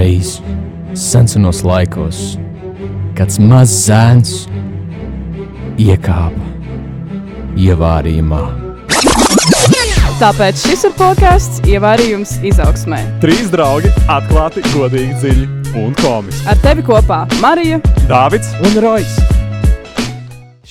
Kādreiz, senos laikos, kāds mazs zēns iekāpa ievārījumā. Tāpēc šis ir podkāsts Ievārījums izaugsmē. Trīs draugi atklāti, godīgi, dziļi un komiski. Ar tevi kopā Marija, Dāvids Un Rojas!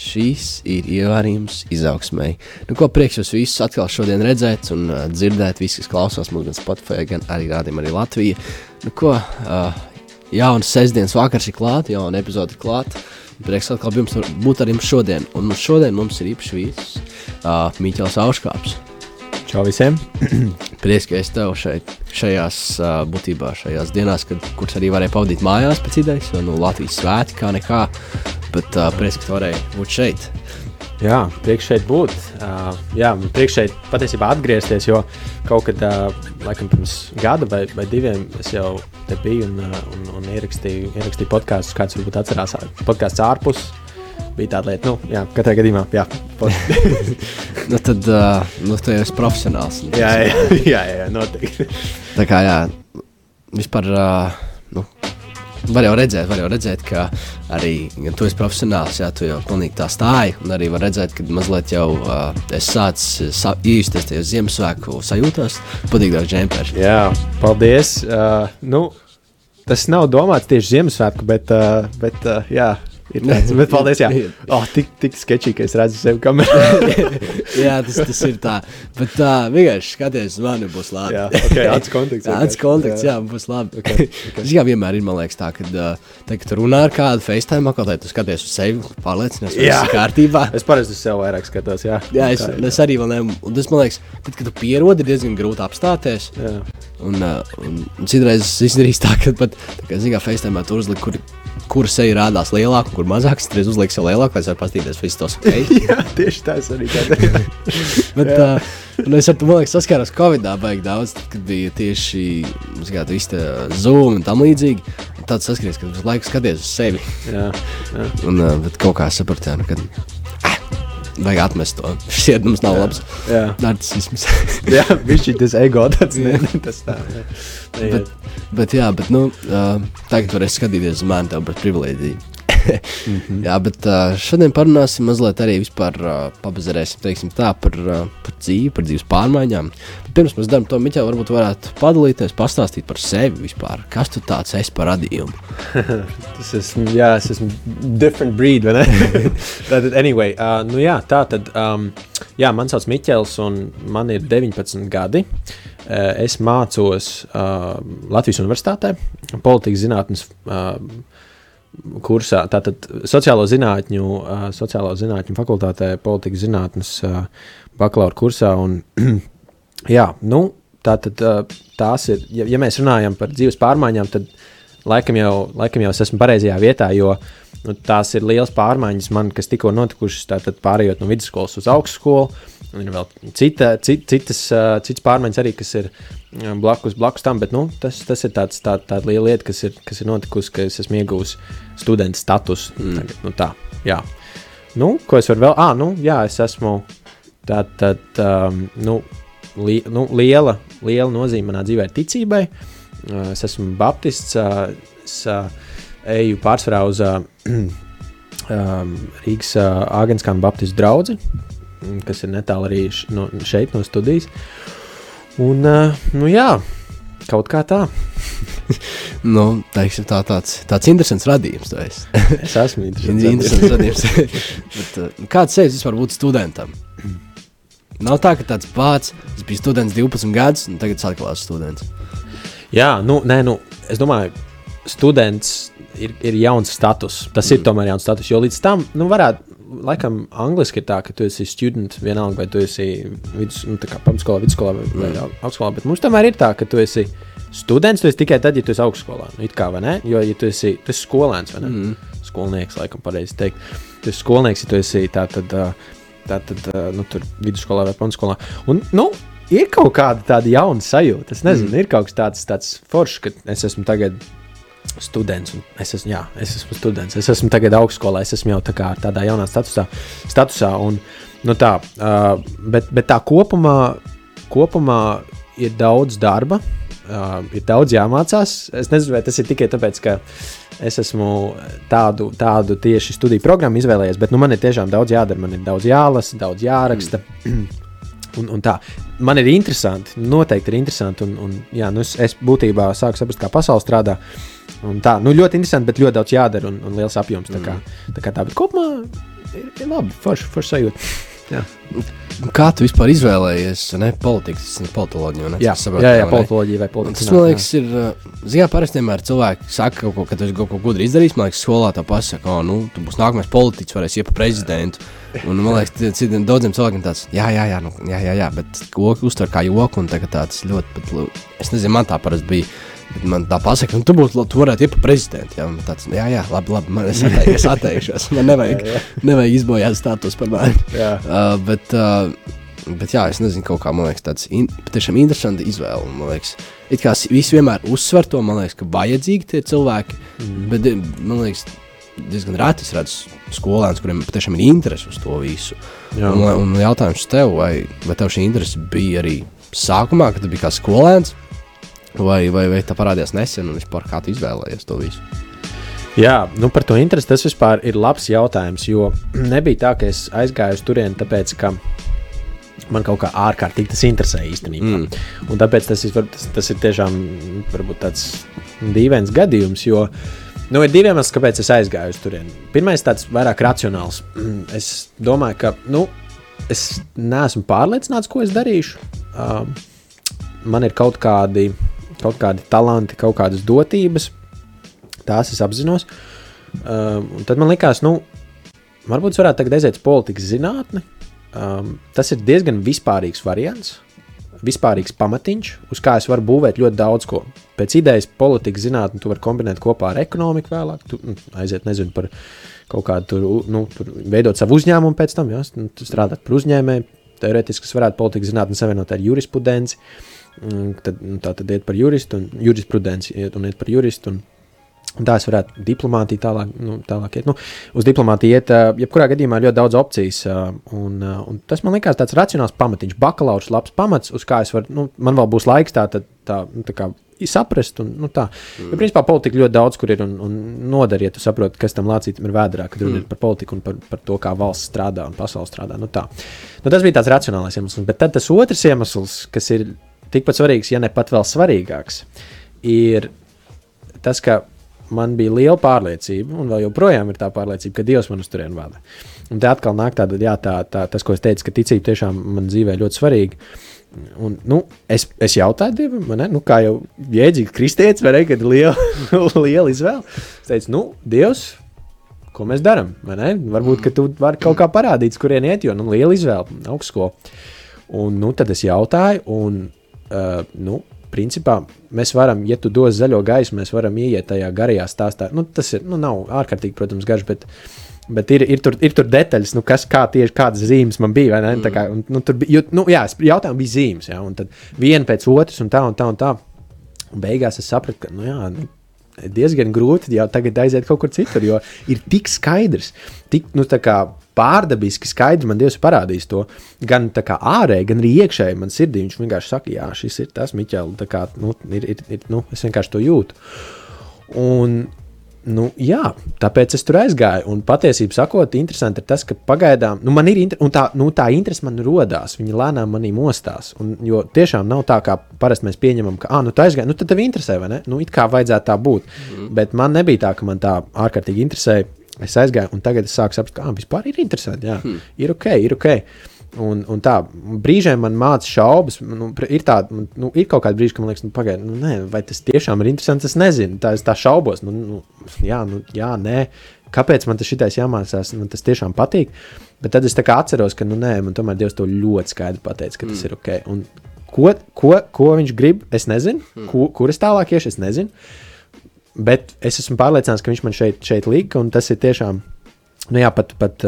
Šis ir ievērījums izaugsmai. Nu, ko prieks jūs visus atkal šodien redzēt un uh, dzirdēt, visi, kas klausās mūsu gan Spotify, gan arī rādījumā arī Latvijā. Nu, ko, uh, jaunas sestdienas vakars ir klāta, jauna epizode ir klāta. Prieks atkal jums būt ar jums šodien. Un šodien mums ir īpaši viesis uh, Mīķels Auškāps. Čau visiem! Prieks, ka es tev šeit, šajās uh, būtībā, šajās dienās, kad, kuras arī varēju pavadīt mājās pēc idejas, jo nu, Latvijas svētki kā nekā, bet uh, prieks, ka tu varēji būt šeit. Jā, prieks šeit būt. Uh, jā, prieks šeit patiesībā atgriezties, jo kaut kad, uh, laikam, pirms gada vai, vai diviem es jau te biju un, uh, un, un ierakstīju, ierakstīju podkāstus, kāds varbūt atcerās podkāsts ārpus. Bija tāda lieta, nu, jā, katrā gadījumā, jā. Nu, tad uh, nu, tu jau esi profesionāls. jā, jā, jā, jā, noteikti. Tā kā jā, vispār, uh, nu, var jau redzēt, var jau redzēt, ka arī ja tu esi profesionāls, jā, tu jau pilnīgi tā stāji, un arī var redzēt, ka mazliet jau uh, esi sācis sa īsties tajos Ziemassvētku sajūtās, patīk daudz džemperi. Jā, paldies. Uh, nu, tas nav domāts tieši Ziemassvētku, bet, uh, bet uh, jā. Ir tāds, bet paldies, jā. Oh, tik, tik sketčīgi, ka es redzu sevi kamerā. jā, tas, tas ir tā. Bet tā, vienkārši skaties, uz mani būs labi. jā, ok, ats konteksts. Jā, tas konteksts, jā, būs labi. Okay, okay. Tas jau vienmēr ir, man liekas, tā, ka, uh, tā, kad runā ar kādu FaceTime, kaut kā tu skaties uz sevi, pārliecinies, Jā. viss ir kārtībā. Es parasti uz sevi vairāk skatos, jā. Jā, es, Tā ir. es arī vēl neesmu. Un tas man liekas, tad, kad tu pierodi, ir diezgan grūti apstāties. Jā. Un, uh, un citreiz es izdarīju tā, ka pat, tā kā zināmā FaceTime tur uzliku, kur, kur seja rādās lielāka, kur mazāk. Es reiz uzliku sev lielāku, lai es varētu paskatīties, viss tos ok. jā, tieši tā es arī tādu. Bet, uh, un es ar to liekas, saskāros Covid-19 baigi daudz, tad, kad bija tieši kā, visi tie Zoom un tam līdzīgi. Un Tāds saskaries, ka visu laiku skaties uz sevi. jā, jā. Un, uh, bet kaut kā sapratām, ka vajag atmest to. Šis iedums nav labs. Jā. Narcisms. jā viņš ir tas ego, tāds ne, ne, tas tā. Jā. Ne, bet, bet, jā, bet, nu, uh, tagad varēs skatīties uz mani, tev būs privilēģija. Mm -hmm. Jā, bet uh, šodien parunāsim mazliet arī vispār uh, pabazarēsim, teiksim tā, par, uh, par dzīvi, par dzīves pārmaiņām. Bet pirms mēs darām to, Miķā, varbūt varētu padalīties, pastāstīt par sevi vispār. Kas tu tāds esi par radījumu? Tas esmu, jā, es esmu different breed, vai ne? Tātad, anyway, uh, nu jā, tā tad, um, jā, man sauc Miķels un man ir 19 gadi. Uh, es mācos uh, Latvijas Universitātē, politikas zinātnes uh, kursā, tātad sociālo zinātņu, uh, sociālo zinātņu fakultātē, politikas zinātnes uh, bakalaura kursā. Un, jā, nu, tātad uh, tās ir, ja, ja mēs runājam par dzīves pārmaiņām, tad laikam jau, laikam jau es esmu pareizajā vietā, jo nu, tās ir liels pārmaiņas man, kas tikko notikušas, tātad pārējot no vidusskolas uz augstskolu. Un ir vēl cita, cita, citas, uh, citas pārmaiņas arī, kas ir blakus, blakus tam, bet nu, tas, tas ir tāds, tā, tāda liela lieta, kas ir, kas ir notikusi, ka es esmu ieguvis studenta statusu. Mm. Tagad, nu, tā, jā. Nu, ko es varu vēl? Ah, nu, jā, es esmu tā, tā, tā, nu, li, nu, liela, liela nozīme manā dzīvē ir ticībai. Uh, Es esmu baptists, uh, es uh, eju pārsvarā uz uh, Rīgas uh, Āgenskānu Baptistu draugu, kas ir netālu arī no, šeit no studijas. Un, uh, nu jā, kaut kā tā. Nu, teiksim, tā, tāds, tāds interesants radījums. Es esmu interesants radījums. Bet, uh, kāds sevis vispār būt studentam? Nav tā, ka tāds pats, es biju students 12 gadus, un tagad es atkal esmu students. Jā, nu, nē, nu, es domāju, students ir, ir jauns status. Tas mm. ir tomēr jauns status. Jo līdz tam, nu, varētu, laikam, angliski ir tā, ka tu esi student, vienalga, vai tu esi vidus, nu, pamatskolā, vidusskolā vai, vai Mm. augstskolā. Bet mums tomēr ir tā, ka tu esi students, tu esi tikai tad, ja tu esi augstskolā. Nu, kā? Jo, ja tu esi, tu esi skolēns, vai ne? Mm. Skolnieks, laikam, pareizi teikt. Tu esi skolnieks, ja tu esi tā tad, tā tad, nu, tur vidusskolā vai pamatskolā. Un, nu, ir kaut kāda tāda jauna sajūta. Es nezinu, mm. ir kaut kas tāds, tāds foršs, ka es esmu tagad students. Es esmu, jā, es esmu students. Es esmu tagad augstskolā. Es esmu jau tā kā tādā jaunā statusā. statusā un, nu tā, uh, bet, bet tā kopumā, kopumā ir daudz darba. Uh, ir daudz jāmācās. Es nezinu, vai tas ir tikai tāpēc, ka es esmu tādu, tādu tieši studiju programmu izvēlējies, bet nu, man ir tiešām daudz jādara. Man ir daudz jālasa, daudz jāraksta. Mm. Un, un tā, man ir interesanti, noteikti ir interesanti. Un, un, jā, nu es, es būtībā sāku saprast, kā pasaule strādā. Un tā, nu ļoti interesanti, bet ļoti daudz jādara un, un liels apjoms. Tā kā, tā kā tā, bet kopumā ir, ir labi, forši, forši sajūta. Jā, Kā tu vispār izvēlējies? Ne politikas, ne politoloģiju. Ne? jā, saprotu, jā, jā politoloģija vai politika. Tas man liekas, ir. Zinām, parasti vienmēr cilvēki saka, kaut ko, ka tu esi kaut ko gudri izdarījis. Man liekas, skolā tā pasaka, ka nu, tu būsi nākamais politiķis, varēs iet pa prezidentu. Un man liekas, tie- citiem daudziem cilvēkiem tāds, jā, jā, jā, nu, jā, jā, jā bet koku uztver kā joku. Un tagad tāds ļoti, pat, es nezinu, man tā parasti bija. Bet man tā pasaka, nu, tu, būtu, tu varētu iet pa prezidentu. Jā, tāds, jā, jā, labi, labi man es, atteiks, es atteikšos. Man nevajag, nevajag izbojāt status par mani. Jā. Uh, bet, uh, bet jā, es nezinu, kaut kā man liekas, tāds in, patiešām interesants izvēle. Man liekas, it kā visi vienmēr uzsver to, man liekas, ka vajadzīgi tie cilvēki. Mm. Bet eh, man liekas, diezgan reti es redzu skolēnus, kuriem patiešām ir interese uz to visu. Jā. Un, un jautājums tev, vai, vai tev šī interese bija arī sākumā, kad tu biji kā skolēns? Vai, vai, vai tā parādījās nesen, un vispār kā tu izvēlējies to visu? Jā, nu par to interesi tas vispār ir labs jautājums. Jo nebija tā, ka es aizgāju uz turieni, tāpēc ka man kaut kā ārkārtīgi tas interesē īstenībā. Mm. Un tāpēc tas ir, tas, tas ir tiešām varbūt tāds dīvains gadījums. Jo, Nu, ir divi iemesli, kāpēc es aizgāju uz turieni. Pirmais, tāds vairāk racionāls. Es domāju, ka nu, es neesmu pārliecināts, ko es darīšu. Um, man ir kaut kādi, kaut kādi talanti, kaut kādas dotības, tās es apzinos. Um, tad man likās, nu, varbūt es varētu tagad aiziet uz politikas zinātni. Um, tas ir diezgan vispārīgs variants, vispārīgs pamatiņš, uz kā es varu būvēt ļoti daudz ko. Pēc idejas, politikas zinātni tu vari kombinēt kopā ar ekonomiku vēlāk. Tu mm, aiziet, nezinu, par kaut kādu tur, nu, tur veidot savu uzņēmumu pēc tam, ja nu, strādāt par uzņēmēju. Teorētiski tas varētu politikas zinātni savienot ar jurisprudenci. Mm, Tad, nu, tā tad iet par juristu un jurisprudenci iet un iet par juristu. Un, Un tā es varētu diplomātiju tālāk, nu, tālāk iet. Nu, uz diplomātiju iet, jebkurā gadījumā ir ļoti daudz opcijas. Un, un tas man likās tāds racionāls pamatiņš, bakalaura labs pamats, uz kā es varu, nu, man vēl būs laiks tā, tā, tā, nu, tā kā saprast. Un, nu, tā. Mm. Jo, principā politika ļoti daudz, kur ir un, un noder, ja tu saproti, kas tam lācītam ir vēdrā, kad runa mm. ir par politiku un par, par to, kā valsts strādā un pasaule strādā. Nu, tā. nu, tas bija tāds racionālais iemesls. Bet tad tas otrs iemesls, kas ir tikpat svarīgs, ja ne pat vēl svarīgāks, ir tas, ka man bija liela pārliecība, un vēl joprojām ir tā pārliecība, ka Dievs man uz turieni vada. Un te atkal nāk tāda, jā, tā, tā, tas, ko es teicu, ka ticība tiešām man dzīvē ļoti svarīga. Un, nu, es, es jautāju Dievam, ne? Nu, kā jau jēdzīgi kristietis, vai ne, kad ir liela, liela izvēle. Es teicu, nu, Dievs, ko mēs darām? Varbūt, ka tu vari kaut kā parādīt, kurien iet, jo nu, liela izvēle augstskola. Un nu, tad es jautāju, un uh, nu, principā mēs varam, ja tu dos zaļo gaisu, mēs varam ieiet tajā garajā stāstā. Nu, tas ir, nu, nav ārkārtīgi, protams, garš, bet, bet ir, ir, tur, ir tur detaļas, nu, kas, kā tieši kādas zīmes man bija. ne? Tā Kā, un, nu, tur bija, nu, jā, jautājumi bija zīmes, jā, un tad viena pēc otras, un tā, un tā, un tā. Un beigās es sapratu, ka, nu, jā, nu, diezgan grūti jau tagad aiziet kaut kur citur, jo ir tik skaidrs, tik nu, tā kā pārdabiski skaidrs, man Dievs ir parādījis to gan ārēji, gan arī iekšēji. Man sirdī viņš vienkārši saka, jā, šis ir tas, Miķel, tā kā nu, ir, ir, ir, nu, es vienkārši to jūtu. Un, Nu, jā, tāpēc es tur aizgāju. Un patiesībā sakot, interesanti ir tas, ka pagaidām nu, man ir inter... tā, nu, tā interese man radās. Viņa lēnām manī mostās. Un, jo tiešām nav tā, kā parasti mēs pieņemam, ka, ah, nu, tā aizgāja, nu, tad tev interesē, vai ne? Nu, it kā vajadzētu tā būt. Mm. Bet man nebija tā, ka man tā ārkārtīgi interesēja. Es aizgāju, un tagad es sāku saprast, ah, vispār ir interesanti. Jā, mm. ir ok, ir ok. Un, un tā brīžiem man māca šaubas. Nu, ir, tā, nu, ir kaut kāda brīža, kad man liekas, nu, pagaidi, nu, nē, vai tas tiešām ir interesants. Es nezinu, tā, es tā šaubos. Nu, nu, jā, nu, jā, nē. Kāpēc man tas šitais jāmācās? Man tas tiešām patīk. Bet tad es atceros, ka, nu, nē, man tomēr Dievs to ļoti skaidri pateica, ka tas mm. ir ok. Un ko, ko, ko viņš grib, es nezinu. Mm. Ko, kur es tālāk iešu, es nezinu. Bet es esmu pārliecināts, ka viņš man šeit, šeit lika, un tas ir tiešām, nu jā, pat. pat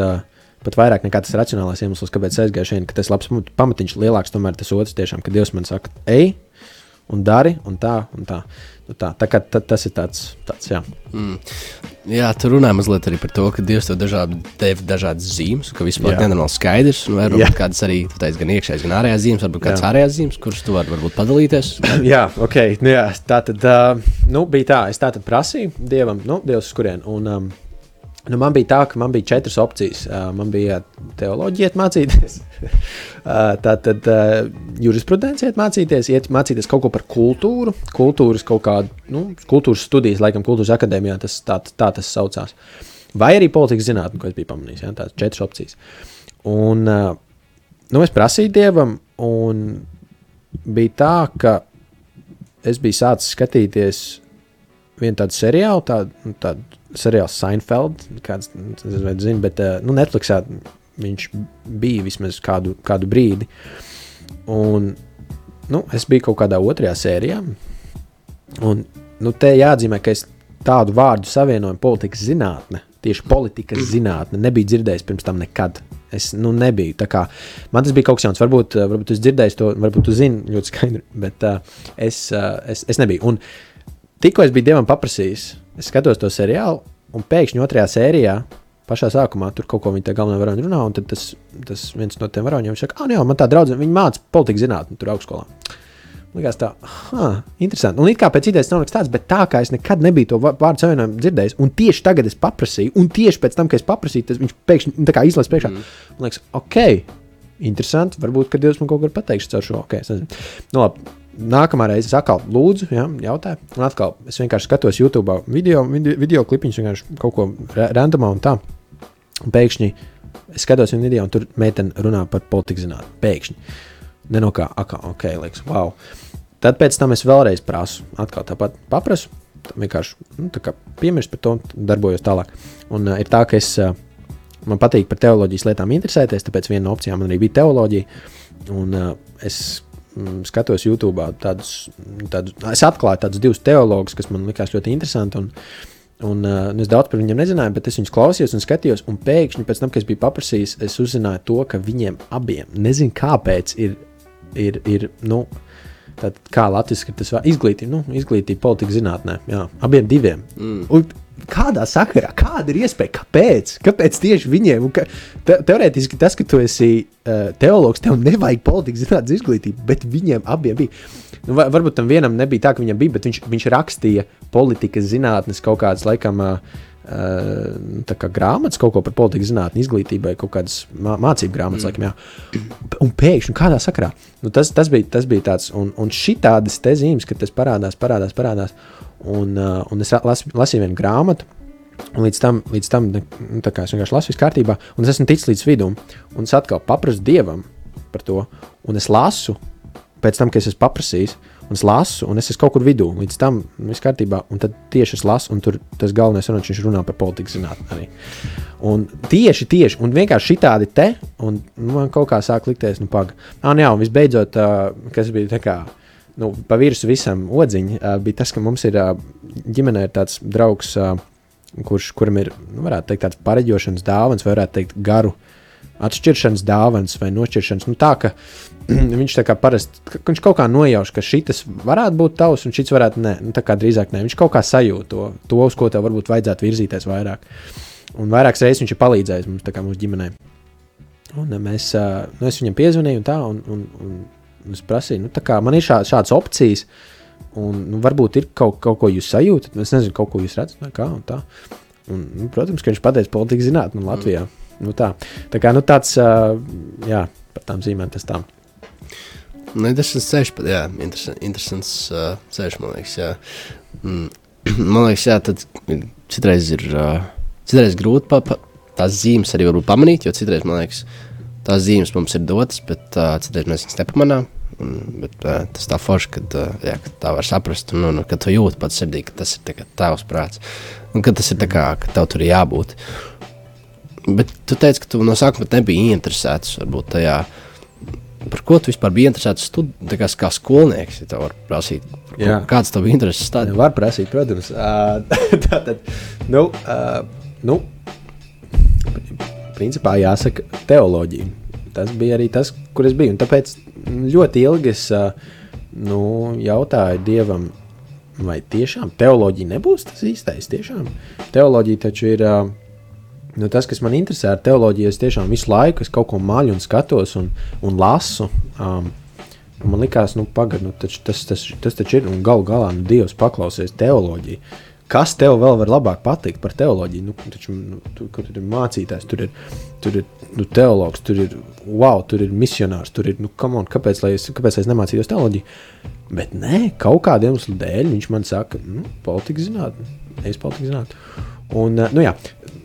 pat vairāk nekā tas racionālais iemesls, kāpēc aizgāju šeit, ka tas labs pamatiņš lielāks, tomēr tas otrs tiešām, ka Dievs man saka, ej, un dari, un tā, un tā. Tā, tā ta, tas ir tāds, tāds jā. Mm. Jā, tur runā mazliet arī par to, ka Dievs tev dažādi, deva dažādas zīmes, ka Jā. nenormāli skaidrs. Un varbūt kādas arī teici, gan iekšējas, gan ārējās zīmes, varbūt kādas Jā. ārējās zīmes, kuras tu vari varbūt padalīties. jā, ok. Nu, jā, tā tad uh, nu, bija tā. Es tā tad prasīju Dievam, nu, Dievs, uz kurien. Un, um, nu, man bija tā, ka man bija četras opcijas. Man bija teoloģija, iet mācīties. tā tad uh, jurisprudenci iet mācīties, iet mācīties kaut ko par kultūru, kultūras kaut kādu, nu, kultūras studijas, laikam, kultūras akadēmijā tas tā, tā tas saucās. Vai arī politikas zinātnē, ko es biju pamanījis. Ja, tās četras opcijas. Un, nu, es prasīju Dievam, un bija tā, ka es biju sācis skatīties vienu tādu seriālu, tādu, nu, tādu seriālu Seinfeld, kāds zini, bet uh, nu, Netflixā viņš bija vismaz kādu, kādu brīdi. Un, nu, es biju kaut kādā otrajā sērijā. Un, nu, te jāatzīmē, ka es tādu vārdu savienojumu politikas zinātne, tieši politikas zinātne, nebiju dzirdējis pirms tam nekad. Es nu, nebiju. Kā, man tas bija kaut kas jauns. Varbūt, uh, varbūt jūs dzirdējāt to, varbūt jūs zināt ļoti skaidri, bet uh, es, uh, es, es nebiju. Un tikko es biju dievam paprasījis, es skatos to seriālu, un pēkšņi otrajā sērijā, pašā sākumā, tur kaut ko viņa tā galvenā varoņa runā, un tas, tas viens no tiem varoņiem saka, ah, jā, man tā draudzene, viņa māca politikas zinātni tur augstskolā. Likās tā, ah, interesanti. Un it kā pēc idejas nav nekas tāds, bet tā kā es nekad nebiju to vārdu savienojumu dzirdējis, un tieši tagad es paprasīju, un tieši pēc tam, kad es paprasīju, tas viņš pēkšņi nu, izlaiž priekšā. Mm. Man liekas, ok, interesanti. Varbūt, ka Dievs man kaut ko ir pateiks caur šo. Okay, es nezinu. nu, labi. Nākamā reize es atkal lūdzu, ja, jautāju, un atkal es vienkārši skatos YouTube video, video, video klipiņus, vienkārši kaut ko ra- randomā un tā. Un pēkšņi es skatos viņu video, un tur meitene runā par politikas zinātnē. Pēkšņi. Ne no kā, akā, ok, liekas, wow. Tad pēc tam es vēlreiz prasu, atkal tāpat paprasu, tā vienkārši nu, tā piemirst par to un darbojos tālāk. Un uh, ir tā, ka es, uh, man patīk par teoloģijas lietām interesēties, tāpēc viena no opcijām man arī bija teoloģija. Un uh, es skatos YouTube tādus, tādus, es atklāju tādus divus teologus, kas man likās ļoti interesanti. Un, Un, uh, nu, es daudz par viņiem nezināju, bet es viņus klausījos un skatījos. Un pēkšņi, pēc tam, kad es biju paprasījis, es uzzināju to, ka viņiem abiem, nezinu kāpēc, ir, ir, ir nu, tad, kā latviešu izglītība, nu, izglītība politikas zinātnē. Jā, abiem diviem. Mm. Un kādā sakarā, kāda ir iespēja, kāpēc? Kāpēc tieši viņiem? Ka, te, teorētiski tas, ka tu esi uh, teologs, tev nevajag politikas zinātnes izglītību, bet viņiem abiem bija. Nu, va- varbūt tam vienam nebija tā, ka viņam bija, bet viņš, viņš rakstīja politikas zinātnes kaut kādas, laikam, uh, tā kā grāmatas, kaut ko par politikas zinātni, izglītībai, kaut kādas mā, mācību grāmatas, mm. laikam, jā. Un pēkšņi kādā sakarā. Nu, tas, tas, bija, tas bija tāds, un, un šī tādas te zīmes, ka tas parādās, parādās, parādās. Un, uh, un es las, lasīju vienu grāmatu. Un līdz tam, līdz tam nu, tā kā es vienkārši lasu, viss kārtībā, un es esmu ticis līdz vidum. Un es atkal paprasu dievam par to, un es lasu, pēc tam, kad es esmu paprasījis, un es lasu, un es esmu kaut kur vidū, līdz tam viss kārtībā, un tad tieši es lasu, un tur tas galvenais runas, viņš runā par politikas zinātnē arī. Un tieši, tieši, un vienkārši šitādi te, un man kaut kā sāk likties, nu, paga. Ah, nu jā, un visbeidzot, uh, kas bija tā kā. Nu, pa virsmu visam odziņam uh, bija tas, ka mums ir uh, ģimenē ir tāds draugs, uh, kurš, kuram ir, nu, varētu teikt, tāds pareģošanas dāvans, vai varētu teikt, garu atšķiršanas dāvans vai nošķiršanas. Nu, tā, ka viņš tā kā parasti, viņš kaut kā nojauš, ka šis varētu būt tavs un šis varētu nē, nu, tā kā drīzāk nē. Viņš kaut kā sajūt to, to, uz ko tev varbūt vajadzētu virzīties vairāk. Un vairākas reizes viņš ir palīdzējis mums, kā mūsu ģimenei. Un mēs, nu, es viņam piezvanīju un tā, un, un, un es prasīju, nu, tā kā man ir šā, šādas opcijas, un nu, varbūt ir kaut, kaut ko jūs sajūtat, es nezinu, kaut ko jūs redzat, kā un tā. Un, nu, protams, ka viņš pateica politikas zinātnē Latvijā. Mm. Nu, tā. tā kā nu, tāds, uh, jā, par tām zīmēm tas tā. Nu, interesants ceļš, jā, interesants, interesants uh, ceļš, man liekas, jā. Mm. Man liekas, jā, tad citreiz ir, uh, citreiz grūti pa, pa, tās zīmes arī varbūt pamanīt, jo citreiz, man liekas, tās zīmes mums ir dotas, bet uh, citreiz mēs viņas nepamanām. Un, bet, uh, tas tā forši, kad, uh, jā, kad tā var saprast, un, un kad tu jūti pats sirdī, ka tas ir tā tavs prāts, un ka tas ir tā kā, ka tev tur ir jābūt. Bet tu teici, ka tu no sākuma nebija interesēts varbūt tajā. Par ko tu vispār biji interesēts? Tu kā, kā skolnieks, ja tev var prasīt, par ko- kāds tev bija intereses stādījums. Var prasīt, protams. Uh, tā tad, nu, uh, nu, principā jāsaka teoloģija. Tas bija arī tas, kur es biju. Un tāpēc ļoti ilgi es nu, jautāju Dievam, vai tiešām teoloģija nebūs tas īstais. Tiešām. Teoloģija taču ir. Nu, tas, kas man interesē ar teoloģiju, es tiešām visu laiku kaut ko maļu un skatos un, un lasu. Um, man liekas, nu, pagaidi, nu, tas, tas, tas taču ir galu galā nu, Dievs paklausies teoloģiju. Kas tev vēl var labāk patikt par teoloģiju? Nu, taču, nu, tur, tur ir mācītājs, tur ir, tur ir nu, teologs, tur ir wow, tur ir misionārs, tur ir, nu, on, kāpēc, es, kāpēc es nemācījos teoloģiju? Bet nē, kaut kādiem iemeslu dēļ viņš man saka, nu, politikas zinātnē, es politikas zinātnē. Un, nu, jā,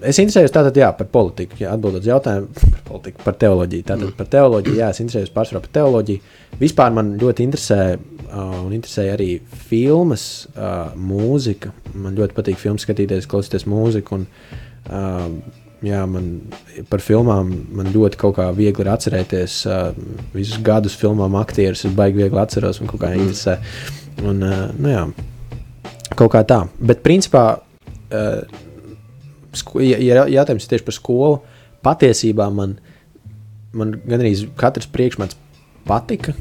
es interesējos tātad, jā, par politiku. Jā, atbildot uz jautājumu par politiku, par teoloģiju. Tātad mm. par teoloģiju, jā, es interesējos pārsvarā par teoloģiju. Vispār man ļoti interesē uh, un interesē arī filmas, uh, mūzika. Man ļoti patīk filmas skatīties, klausīties mūziku. Un, uh, jā, man par filmām man ļoti kaut kā viegli ir atcerēties uh, visus gadus filmām, aktierus. Es baigi viegli atceros un kaut kā interesē. Un, uh, nu, jā, kaut kā tā. Bet principā. Uh, ja, ja jautājums ir tieši par skolu, patiesībā man, man gandrīz katrs priekšmets patika.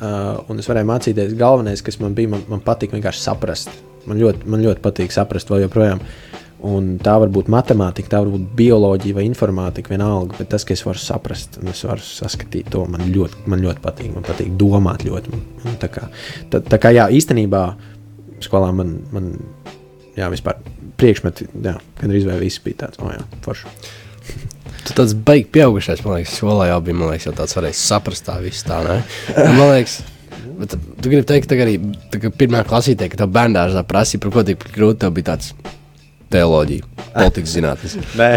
Uh, un es varēju mācīties. Galvenais, kas man bija, man, man patīk vienkārši saprast. Man ļoti, man ļoti patīk saprast, vēl joprojām. Un tā var būt matemātika, tā var būt bioloģija vai informātika, vienalga. Bet tas, ka es varu saprast, un es varu saskatīt to, man ļoti, man ļoti patīk. Man patīk domāt ļoti. Un tā kā, tā, tā kā jā, īstenībā skolā man, man jā, vispār priekšmeti, jā, gan arī viss bija tāds, oh, jā, forši. Tu tāds beigas pieaugušais, man liekas, skolā jau bija, man liekas, jau tāds varēja saprast tā visu tā, ne? Man liekas, bet tu gribi teikt, ka arī tā, pirmā klasītē, ka tev bērndārzā prasīja, par ko tik grūti tev bija tāds teoloģija, politikas zinātnes. nē,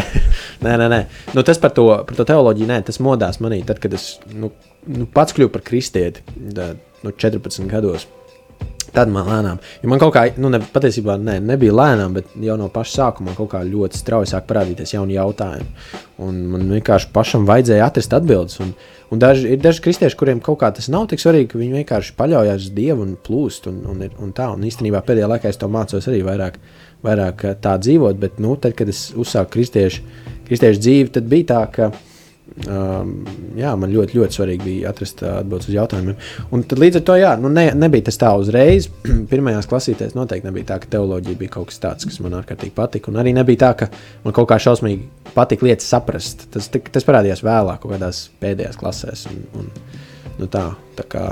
nē, nē, nē. Nu, tas par to, par to teoloģiju, nē, tas modās manī, tad, kad es nu, nu, pats kļuvu par kristieti, tā, nu, 14 gados. Tad man lēnām, jo man kaut kā, nu, ne, patiesībā ne, nebija lēnām, bet jau no paša sākuma kaut kā ļoti strauji sāk parādīties jauni jautājumi. Un man vienkārši pašam vajadzēja atrast atbildes. Un, un daži, ir daži kristieši, kuriem kaut kā tas nav tik svarīgi, ka viņi vienkārši paļaujas uz Dievu un plūst. Un, un, un tā, un īstenībā pēdējā laikā es to mācos arī vairāk, vairāk tā dzīvot. Bet, nu, tad, kad es uzsāku kristiešu, kristiešu dzīvi, tad bija tā, ka Um, jā, man ļoti, ļoti svarīgi bija atrast uh, atbildes uz jautājumiem. Un tad līdz ar to jā, nu ne, nebija tas tā uzreiz. Pirmajās klasītēs noteikti nebija tā, ka teoloģija bija kaut kas tāds, kas man ārkārtīgi patika. Un arī nebija tā, ka man kaut kā šausmīgi patika lietas saprast. Tas, tas parādījās vēlāk, kaut kādās pēdējās klasēs. Un, un, nu tā, tā kā,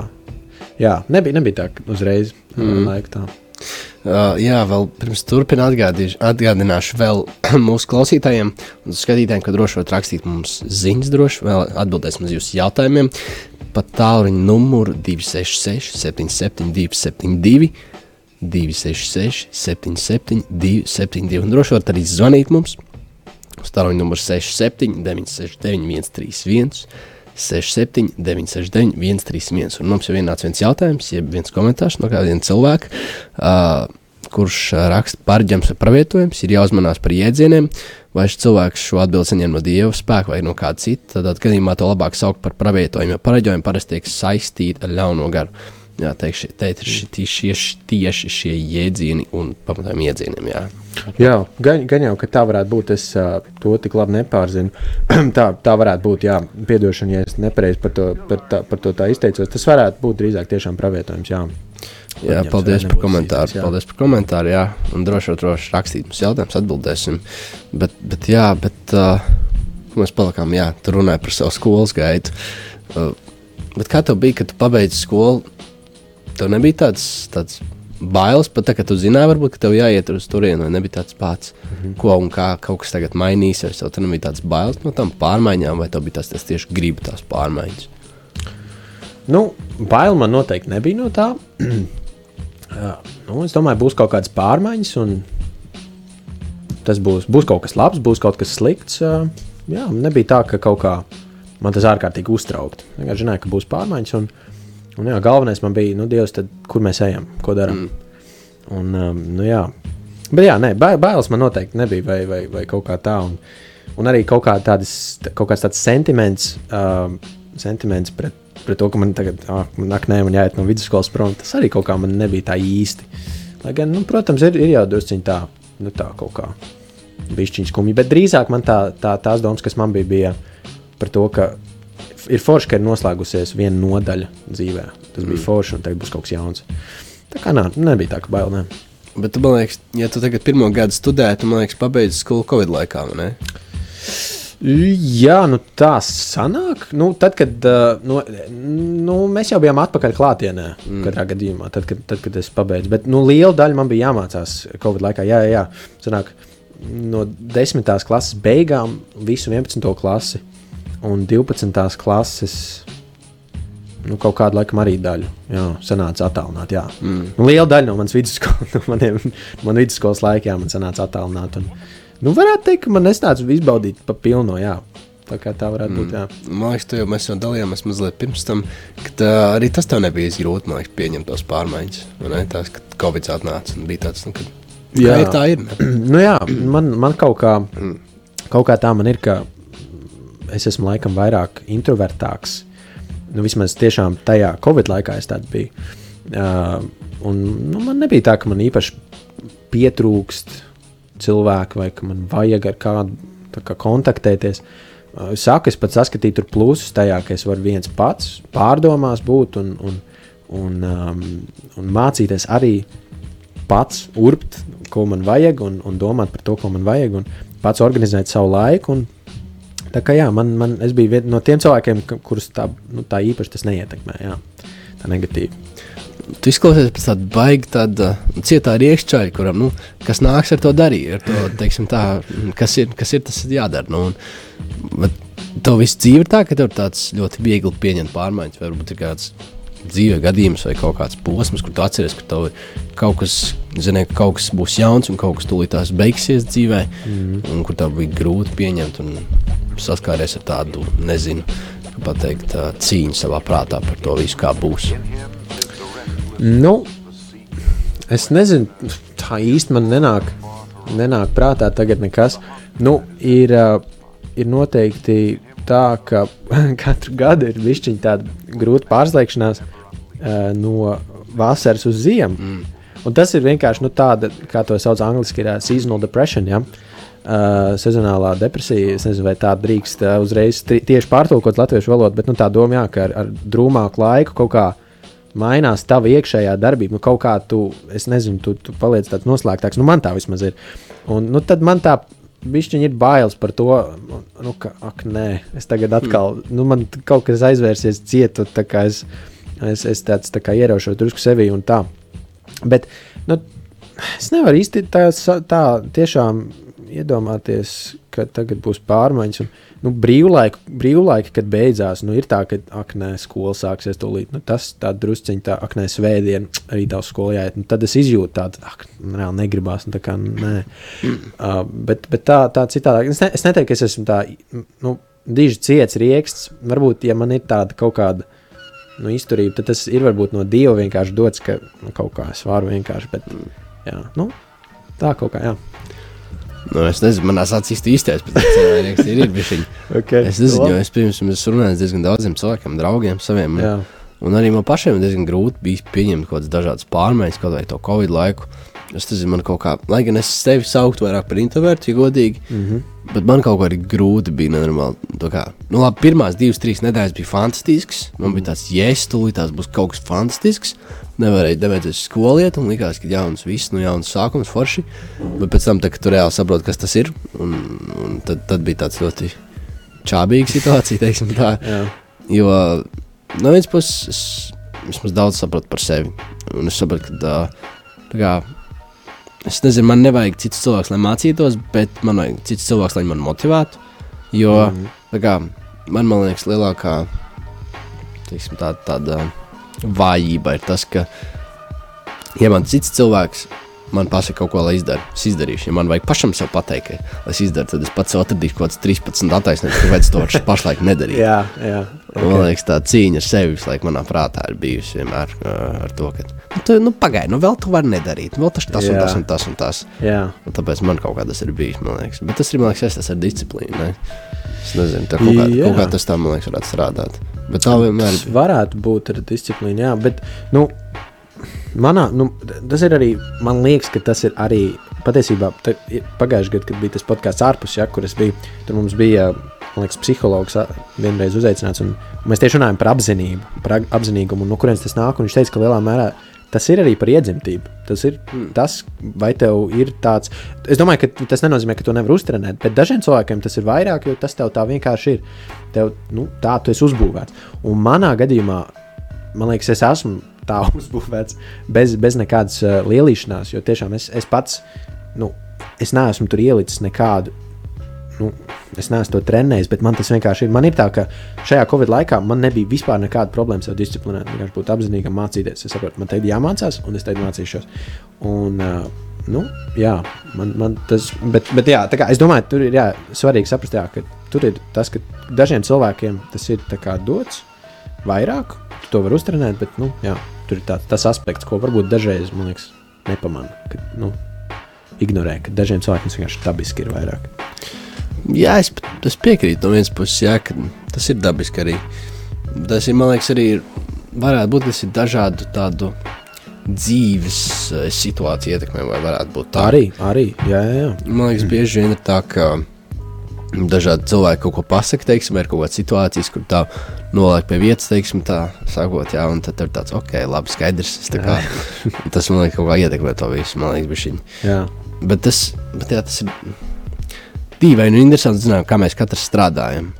jā, nebija, nebija tā, uzreiz mm. laika tā. Uh, jā, vēl pirms turpināt, atgādināšu vēl mūsu klausītājiem un skatītājiem, ka droši varat rakstīt mums ziņas, droši vēl atbildēsim uz jūsu jautājumiem. Pat tālruņa numuru 266, 77, 272, 266, 77, 272. Un droši varat arī zvanīt mums uz tālruņa numuru 67, 969, 131. 67, 969, 131. Un mums jau ienāca viens jautājums, jeb viens komentārs no kāda cilvēka, uh, kurš raksta parģams vai pravietojums, ir jāuzmanās par jēdzieniem, vai šis cilvēks šo atbildi saņem no dieva spēka vai no kāda cita. Tad gadījumā to labāk saukt par pravietojumu, jo pravietojumu parasti tiek saistīti ar ļauno garu. Jā, teikšu, teikt, šie, šie, tieši šie jēdzieni un pamatojumi jēdzieniem. Jā, jā gan, gan jau, ka tā varētu būt. Es to tik labi nepārzinu. tā, tā varētu būt, jā, piedošana, ja es nepareizi par, to, par, tā, par to tā izteicos. Tas varētu būt drīzāk tiešām pravietojums. Jā. Jā, paldies par komentāru. Jā. Paldies par komentāru. Jā, un droši vien droši rakstīt mums jautājumus, atbildēsim. Bet, bet jā, bet uh, mēs palikām, jā, tur runāja par savu skolas gaitu. Uh, bet kā tev bija, kad tu pabeidzi skolu? Tev nebija tāds, tāds bailes, pat tā, ka tu zināji, varbūt, ka tev jāiet uz turieni, vai nebija tāds pats, mm -hmm. ko un kā kaut kas tagad mainīsies. Tev nebija tāds bailes no tām pārmaiņām, vai tev bija tas, tas tieši gribi tās pārmaiņas. Nu, bail man noteikti nebija no tā. nu, es domāju, būs kaut kādas pārmaiņas, un tas būs, būs kaut kas labs, būs kaut kas slikts. Jā, nebija tā, ka kaut kā man tas ārkārtīgi uztraukti. Es vienkārši zināju, ka būs pārmaiņas. Un, Un, jā, galvenais man bija, nu, Dievs, tad, kur mēs ejam, ko darām. Mm. Un, um, nu, jā. Bet, jā, nē, bailes man noteikti nebija, vai, vai, vai kaut kā tā. Un, un arī kaut, kā tādas, kaut kāds tāds sentiments, um, sentiments pret, pret to, ka man tagad, ah, man nē, man jāiet no vidusskolas prom. Tas arī kaut kā man nebija tā īsti. Lai gan, nu, protams, ir, ir jādusciņ tā, nu, tā kaut kā bišķiņš skumji. Bet drīzāk man tā, tā, tās domas, kas man bija, bija par to, ka ir forši, ka ir noslēgusies viena nodaļa dzīvē. Tas bija forši, un tagad būs kaut kas jauns. Tā kā nā, nebija tā, ka bail. Ne. Bet, man liekas, ja tu tagad pirmo gadu studē, tu, man liekas, pabeidzi skolu Covid laikā? Jā, nu tā sanāk. Nu, tad, kad nu, nu, mēs jau bijām atpakaļ klātienē, mm. katrā gadījumā, tad, kad, tad, kad es pabeidzu. Bet nu, liela daļa man bija jāmācās Covid laikā. Jā, jā, jā. Sanāk, no 10. klases beigām visu 11. klasi un 12. klases. Nu, kaut kādu laiku arī daļu. Jā, sanāca attālināt. Jā. Mm. Nu, liela daļa no manas vidusskolas, no maniem, man vidusskolas laikā, man sanāca attālināt. Un, nu, varētu teikt, ka man nesnāca izbaudīt pa pilno. Jā. Tā kā tā varētu būt. Jā. Man liekas, tu jau mēs jau dalījāmies mazliet pirms tam, ka tā, arī tas tev nebija grūti liekas, pieņemt tos pārmaiņas. ne? Tās, kad Covid atnāca un bija tāds, nu, ka Jā. ir tā ir. nu, jā, man, man kaut, kā, kaut kā tā man ir, ka es esmu laikam vairāk introvertāks. Nu, vismaz tiešām tajā Covid laikā es tāds biju. Uh, un, nu, man nebija tā, ka man īpaši pietrūkst cilvēku vai ka man vajag ar kādu kā, kontaktēties. Uh, es saku, es pat saskatīju tur plusus tajā, ka es varu viens pats pārdomās būt un, un, un, um, un mācīties arī pats urbt, ko man vajag, un, un domāt par to, ko man vajag, un pats organizēt savu laiku. Un, tā kā jā, man, man, es biju viens no tiem cilvēkiem, kurus tā, nu, tā īpaši tas neietekmē. Jā, tā negatīvi. Tu izklausies pēc tāda baigta, tāda cietā riekšķaļa, kuram, nu, kas nāks ar to darīt, ar to, teiksim tā, kas ir, kas ir tas jādara. Nu, un, bet tev viss dzīve ir tā, ka tev ir tāds ļoti viegli pieņemt pārmaiņas, varbūt ir kāds dzīve gadījums vai kaut kāds posms, kur tu atceries, ka tev ir kaut kas, zini, ka kaut kas būs jauns un kaut kas tūlīt tās beigsies dzīvē, mm. un kur tev bija grūti pieņemt un saskāries ar tādu, nezinu, pateikt, cīņu savā prātā par to visu, kā būs. Nu, es nezinu, tā īsti man nenāk, nenāk prātā tagad nekas. Nu, ir, ir noteikti tā, ka katru gadu ir bišķiņ tāda grūta pārslēgšanās uh, no vasaras uz ziemu. Mm. Un tas ir vienkārši nu, tāda, kā to sauc angļuiski, ir uh, seasonal depression. Ja? Uh, sezonālā depresija, es nezinu, vai tā drīkst uh, uzreiz tieši pārtulkot latviešu valodu, bet nu, tā doma, jā, ka ar, ar drūmāku laiku kaut kā mainās tava iekšējā darbība. Nu, kaut kā tu, es nezinu, tu, tu paliec tāds noslēgtāks. Nu, man tā vismaz ir. Un, nu, tad man tā bišķiņi ir bailes par to, nu, ka, ak, nē, es tagad atkal, mm. nu, man kaut kas aizvērsies cietu, tā kā es, es, es tāds tā kā ieraušos drusku sevi un tā. Bet, nu, es nevaru īsti tā, tā tiešām iedomāties, ka tagad būs pārmaiņas. Un, nu, brīvlaika, brīvlaika, kad beidzās, nu, ir tā, ka, ak, nē, skola sāksies tūlīt. Nu, tas tā drusciņš, tā, ak, nē, svētdien, arī tā skolā jāiet. Nu, tad es izjūtu tādu, ak, man reāli negribās. Nu, tā kā, nē. uh, bet, bet tā, tā citādi. Es, ne, es neteiktu, ka es esmu tā, nu, diži ciets rieksts. Varbūt, ja man ir tāda kaut kāda. Nu, izturība, tad tas ir varbūt no dieva vienkārši dots, ka nu, kaut kā es varu vienkārši. Bet, jā, nu, tā kaut kā, jā. Nu, es nezinu, manā acīs īstais, cilvēks ir, bišķiņ. Okay. Es nezinu, jo es pirms tam esmu runājis diezgan daudziem cilvēkiem, draugiem saviem. Jā. Un arī man pašiem ir diezgan grūti bija pieņemt kaut kādas dažādas pārmaiņas, kaut vai to Covid laiku. Es nezinu, man kaut kā, lai gan es sevi sauktu vairāk par introvertu, ja godīgi, mm. -hmm. bet man kaut kā arī grūti bija nenormāli. Kā, nu, labi, pirmās divas, trīs nedēļas bija fantastisks. Man bija tāds, jēs, tūlīt tās būs kaut kas fantastisks. Nevarēja devēt uz skolu iet, un likās, ka jauns viss, nu, jauns sākums, forši. Bet pēc tam, tā, kad tu reāli saproti, kas tas ir, un, un tad, tad bija tāds ļoti čābīga situācija, teiksim tā. Jā. Jo no vienas puses es vismaz daudz saprotu par sevi. Un es saprotu, ka tā, tā kā, es nezinu, man nevajag citus cilvēkus, lai mācītos, bet man vajag citus cilvēkus, lai mani motivētu. Jo mm. kā, man, man liekas, lielākā teiksim, tā, tāda vājība ir tas, ka, ja man cits cilvēks man pasaka kaut ko, lai izdarītu, es izdarīšu. Ja man vajag pašam sev pateikt, ka, lai es izdarītu, tad es pats atradīšu kaut kāds 13 attaisnojumus, kāpēc es to varu pašlaik nedarīt. Jā, jā. Okay. Man liekas, tā cīņa ar sevi visu laiku manā prātā ir bijusi vienmēr ar to, ka nu, tu, nu, pagaidi, nu vēl tu vari nedarīt, vēl tas, tas un Jā. tas un tas un tas. jā. Un tāpēc man kaut kā tas ir bijis. man liekas. Bet tas ir man liekas, saistīts ar disciplīnu. Ne? Es nezinu, tā kaut kā, Jā. kaut kā tas tā man liekas, varētu strādāt. Bet tā vienmēr Tas varētu būt ar disciplīnu, jā, bet nu, manā, nu, tas ir arī, man liekas, ka tas ir arī patiesībā pagājušajā gadā, kad bija tas podkāsts ārpus, ja, kur es biju, tur mums bija man liekas, psihologs vienreiz uzaicināts. Un, mēs tieši runājam par apziņību, par apzinīgumu, no kurienes tas nāk. un Viņš teica, ka lielā mērā tas ir arī par iedzimtību. Tas ir mm. tas, vai tev ir tāds. Es domāju, ka tas nenozīmē, ka to nevar uztrenēt, bet dažiem cilvēkiem tas ir vairāk, jo tas tev tā vienkārši ir. Tev, nu, tā tu esi uzbūvēts. Un manā gadījumā, man liekas, es esmu tā uzbūvēts bez, bez nekādas uh, lielīšanās, jo tiešām es, es pats, nu, es neesmu tur ielicis nekādu. Nu, es neesmu to trenējis, bet man tas vienkārši ir. Man ir tā, ka šajā Covid laikā man nebija vispār nekāda problēma sev disciplinēt. Vienkārši būt apzinīgam, mācīties. Es saprotu, man tagad jāmācās, un es tagad mācīšos. Un, uh, nu, jā, man, man tas, bet, bet jā, tā kā, es domāju, tur ir jā, svarīgi saprast, jā, ka tur ir tas, ka dažiem cilvēkiem tas ir tā kā dots vairāk, tu to var uztrenēt, bet nu, jā, tur ir tāds, tas aspekts, ko varbūt dažreiz, man liekas, nepamanā. Nu, ignorē, ka dažiem cilvēkiem tas vienkārši dabiski ir vairāk. Jā, es, es piekrītu no vienas puses, jā, ka tas ir dabiski arī. Tas ir, man liekas, arī varētu būt, tas ir dažādu tādu dzīves eh, situāciju ietekmē, vai varētu būt tā. Arī, arī, jā, jā. jā. Man liekas, bieži vien ir tā, ka dažādi cilvēki kaut ko pasakā, teiksim, ir kaut kāda situācija, kur tā noliek pie vietas, teiksim, tā sakot, jā, un tad ir tāds, ok, labi, skaidrs. Kā, tas man liekas, kaut kā ietekmē to visu, man liekas, bišķiņ. jā. Bet tas, bet jā, tas ir dīvaini un interesanti zināt, kā mēs katrs strādājam.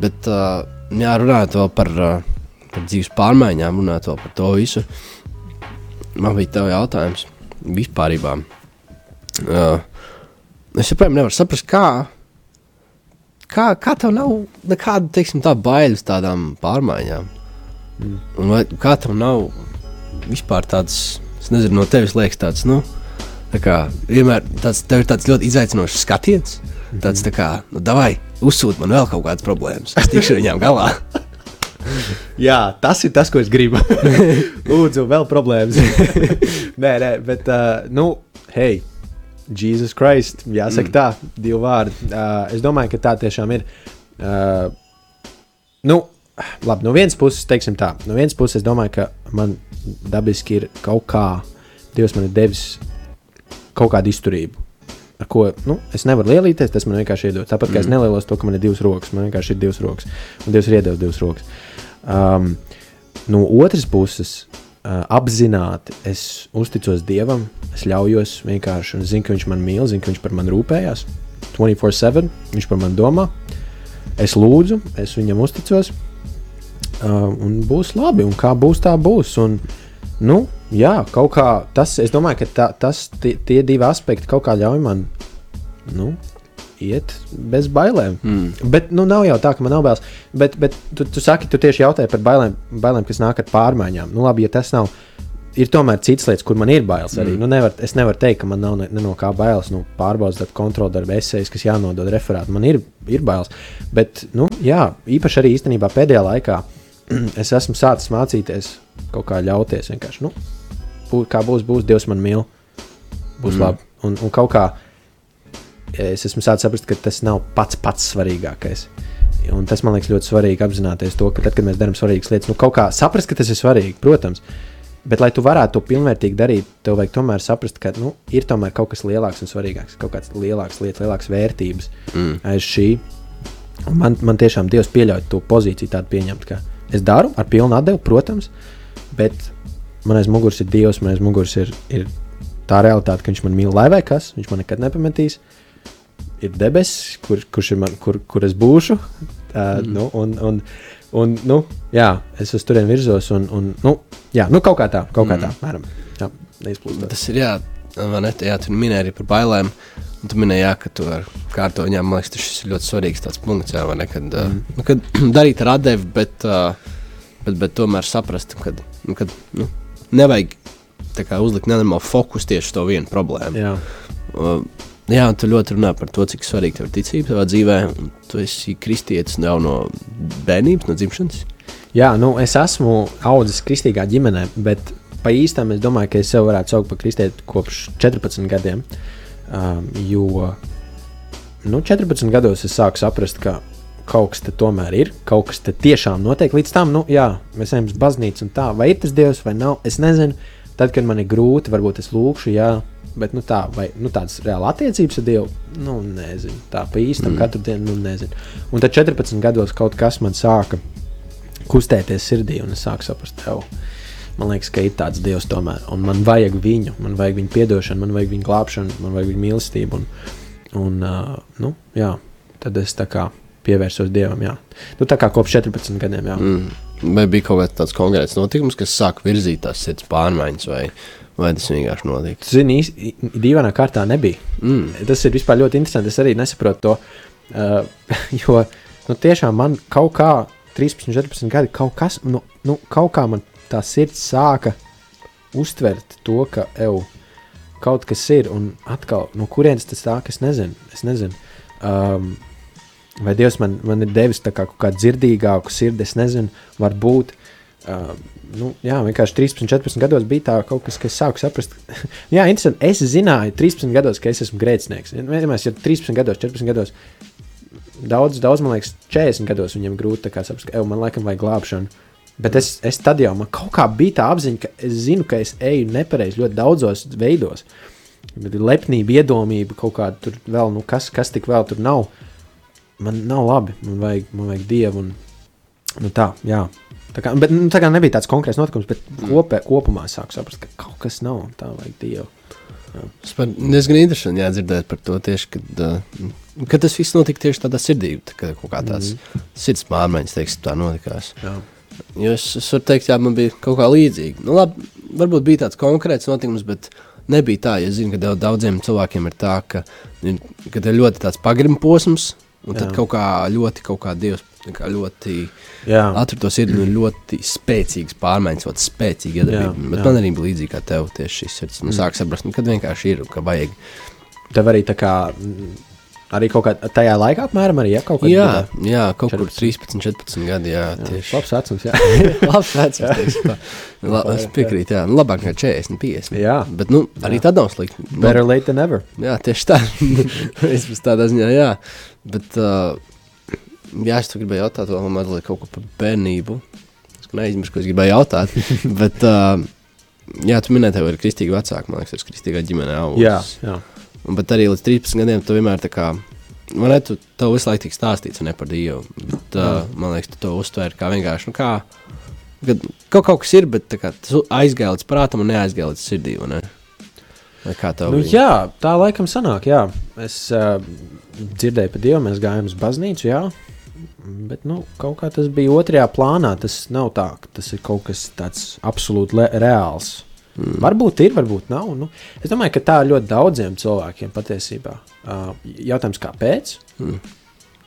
Bet, uh, jā, runājot vēl par, uh, par dzīves pārmaiņām, runājot vēl par to visu, man bija tev jautājums vispār. Uh, es joprojām nevaru saprast, kā, kā, kā tev nav nekāda, teiksim, tā bailes tādām pārmaiņām. Mm. Un vai, kā tev nav vispār tāds, es nezinu, no tevis liekas tāds, nu, Tā kā vienmēr tāds, tev ir tāds ļoti izaicinošs skatiens. Tāds tā kā, nu, davai, uzsūti man vēl kaut kādas problēmas. Es tikšu viņām galā. Jā, tas ir tas, ko es gribu. Lūdzu, vēl problēmas. nē, nē, bet, uh, nu, hei, Jesus Christ, jāsaka mm. tā, divi vārdi. Uh, es domāju, ka tā tiešām ir. Uh, nu, labi, no vienas puses, teiksim tā, no vienas puses, es domāju, ka man dabiski ir kaut kā, Dievs man ir devis kaut kādu izturību. Ar ko nu, es nevaru lielīties, tas man vienkārši iedod. Tāpat kā mm. es nelielos to, ka man ir divas rokas, man vienkārši ir divas rokas. Un Dievs ir iedevis divas rokas. Um, no otras puses, uh, apzināti es uzticos Dievam, es ļaujos vienkārši, un zinu, ka Viņš man mīl, zinu, ka Viņš par mani rūpējās. 24-7, Viņš par mani domā. Es lūdzu, es Viņam uzticos, uh, un būs labi, un kā būs, tā būs. Un, nu, jā, kaut kā tas, es domāju, ka tā, tas, tie, tie divi aspekti kaut kā ļauj man. Nu, iet bez bailēm. Mm. Bet nu, nav jau tā, ka man nav bailes. Bet, bet tu, tu saki, tu tieši jautāji par bailēm, bailēm, kas nāk ar pārmaiņām. Nu, labi, ja tas nav. Ir tomēr citas lietas, kur man ir bailes arī. Mm. Nu, nevar, es nevaru teikt, ka man nav ne, ne no kā bailes. Nu, Pārbaudas darba, kontrola darba, esejas, kas jānodod referātā. Man ir, ir bailes. Bet, nu, jā, īpaši arī īstenībā pēdējā laikā es esmu sācis mācīties kaut kā ļauties. Vienkārši, nu, bū, kā būs, būs, Dievs man mīl. Būs mm. labi. Un, un kaut kā es esmu sācis saprast, ka tas nav pats pats svarīgākais. Un tas man liekas ļoti svarīgi apzināties to, ka tad, kad mēs darām svarīgas lietas, nu kaut kā saprast, ka tas ir svarīgi, protams. Bet, lai tu varētu to pilnvērtīgi darīt, tev vajag tomēr saprast, ka nu, ir tomēr kaut kas lielāks un svarīgāks, kaut kāds lielāks lietas, lielākas vērtības mm. aiz šī. Un man, man tiešām Dievs pieļauj to pozīciju tādu pieņemt, ka es daru ar pilnu atdevi, protams, bet man aiz muguras ir Dievs, man aiz muguras ir, ir tā realitāte, ka Viņš man mīl, lai vai kas, Viņš man nekad nepametīs. Ir debesis, kur, kurš ir man, kur, kur es būšu. Uh, mm. nu, un, un, un, nu, jā, es uz turieni virzos. Un, un, nu, jā, nu, kaut kā tā, kaut kā tā, mēram. Jā, neizplūst. Tas ir jā, vai ne? Jā, tu minēji arī par bailēm. Un tu minēji, jā, ka tu ar kārto viņām, man liekas, tas ir ļoti svarīgs tāds punkts, jā, vai ne? Kad, mm. uh, nu, kad darīt ar atdevi, bet, uh, bet, bet tomēr saprast, ka nu, kad, nu, nevajag kā, uzlikt nenormālu fokusu tieši uz to vienu problēmu. Jā. Uh, jā, tu ļoti runā par to, cik svarīga ir ticība savā dzīvē. Tu esi kristietis jau no bērnības, no dzimšanas. Jā, nu, es esmu audzis kristīgā ģimenē, bet pa īstam es domāju, ka es sev varētu saukt par kristieti kopš 14 gadiem. Um, jo nu, 14 gados es sāku saprast, ka kaut kas tomēr ir, kaut kas tiešām notiek. Līdz tam, nu, jā, mēs ejam uz baznīcu un tā, vai ir tas dievs vai nav, es nezinu. Tad, kad man ir grūti, varbūt es lūkšu, jā, Bet nu, tā, vai nu, tādas reāli attiecības ar Dievu, nu, nezinu. Tā pa īstam mm. katru dienu, nu, nezinu. Un tad 14 gados kaut kas man sāka kustēties sirdī, un es sāku saprast, tev. Man liekas, ka ir tāds dievs tomēr, un man vajag viņu, man vajag viņa atdošanu, man vajag viņa glābšanu, man vajag viņa mīlestību. Un, un, uh, nu, jā, tad es tā kā pievērsos dievam. Jā. Nu, tā kā kopš 14 gadiem. Jā. Mm. Vai bija kaut kāds tāds konkrēts notikums, kas sāk virzīt tās sirds pārmaiņas, vai, vai tas vienkārši notika? Zini, īsti dīvainā kārtā nebija. Mm. Tas ir vispār ļoti interesanti. Es arī nesaprotu to, uh, jo nu, tiešām man kaut kā 13, 14 gadi, kaut kas, nu, nu, kaut kā man tā sirds sāka uztvert to, ka ev, kaut kas ir. Un atkal, no kurienes tas nāk, es nezinu. Es nezinu. Um, vai Dievs man, man ir devis kā kaut kādu dzirdīgāku sirdi, es nezinu, varbūt. Uh, nu, jā, vienkārši 13, 14 gados bija tā kaut kas, kas sāku saprast. jā, interesanti. Es zināju, 13 gados, ka es esmu grēcinieks. Vienmēr, ja 13 gados, 14 gados, daudz, daudz man liekas, 40 gados viņam grūti saprast, ka man laikam vajag glābšanu. Bet es, es tad jau man kaut kā bija tā apziņa, ka es zinu, ka es eju nepareizi ļoti daudzos veidos. Bet lepnība, iedomība, kaut kāda tur vēl, nu, kas, kas tik vēl tur nav. Man nav labi, man vajag, man vajag dievu. Un, nu, tā, jā. Tā kā, bet, nu, tā kā nebija tāds konkrēts notikums, bet kopē, kopumā sāku saprast, ka kaut kas nav tā, vajag dievu. Tas man diezgan interesanti jādzirdēt par to tieši, kad, kad tas viss notika tieši tādā sirdī, tā kā kaut kā tāds mm -hmm. sirds pārmaiņas, teiksim, tā notikās. Jā. Jo es, es varu teikt, jā, man bija kaut kā līdzīga. Nu, labi, varbūt bija tāds konkrēts notikums, bet nebija tā. Es zinu, ka daudziem cilvēkiem ir tā, ka, ka ir ļoti tāds pagrimu posms, un jā. tad kaut kā ļoti, kaut kā Dievs kā ļoti sirdi un ļoti spēcīgas pārmaiņas, ļoti spēcīga iedarbība. Bet jā. man arī bija līdzīgi kā tev tieši šis sirds. Nu, mm. Sāk saprast, nu, kad vienkārši ir, ka vajag. Tev arī tā kā Arī kaut kādā tajā laikā, apmēram, arī ja, kaut kādā jā, gadā. jā, kaut 14. kur 13, 14 gadi. Jā, jā tieši labs vecums. Jā, labs vecums. La, es piekrītu, jā, nu, labāk nekā 40, 50. Jā, bet nu, arī tad nav slikti. Better late than never. Jā, tieši tā. Vismaz tādā ziņā, jā. Bet, uh, jā, es gribēju jautāt vēl mazliet kaut ko par bērnību. Es neizmirsu, ko es gribēju jautāt. bet, uh, jā, tu minēji, tev ir kristīgi vecāki, man liekas, tas ir kristīgā ģimenē augs. Jā, jā. Un, bet arī līdz 13 gadiem tu vienmēr tā kā. Man liekas, tu tev visu laiku tiek stāstīts ne par Dievu. Bet, uh, man liekas, tu to uztvēri kā vienkārši. Nu, kā, kad kaut, kaut kas ir, bet kā, tas aizgāja līdz prātam un neaizgāja līdz sirdī. Ne? Kā tev? Nu, bija? jā, tā laikam sanāk. Jā. Es uh, dzirdēju par Dievu, mēs gājām uz baznīcu. Jā. Bet nu, kaut kā tas bija otrajā plānā. Tas nav tā, tas ir kaut kas tāds absolūti reāls. Mm. Varbūt ir, varbūt nav. Nu, es domāju, ka tā ir ļoti daudziem cilvēkiem patiesībā. Uh, jautājums, kāpēc? Mm.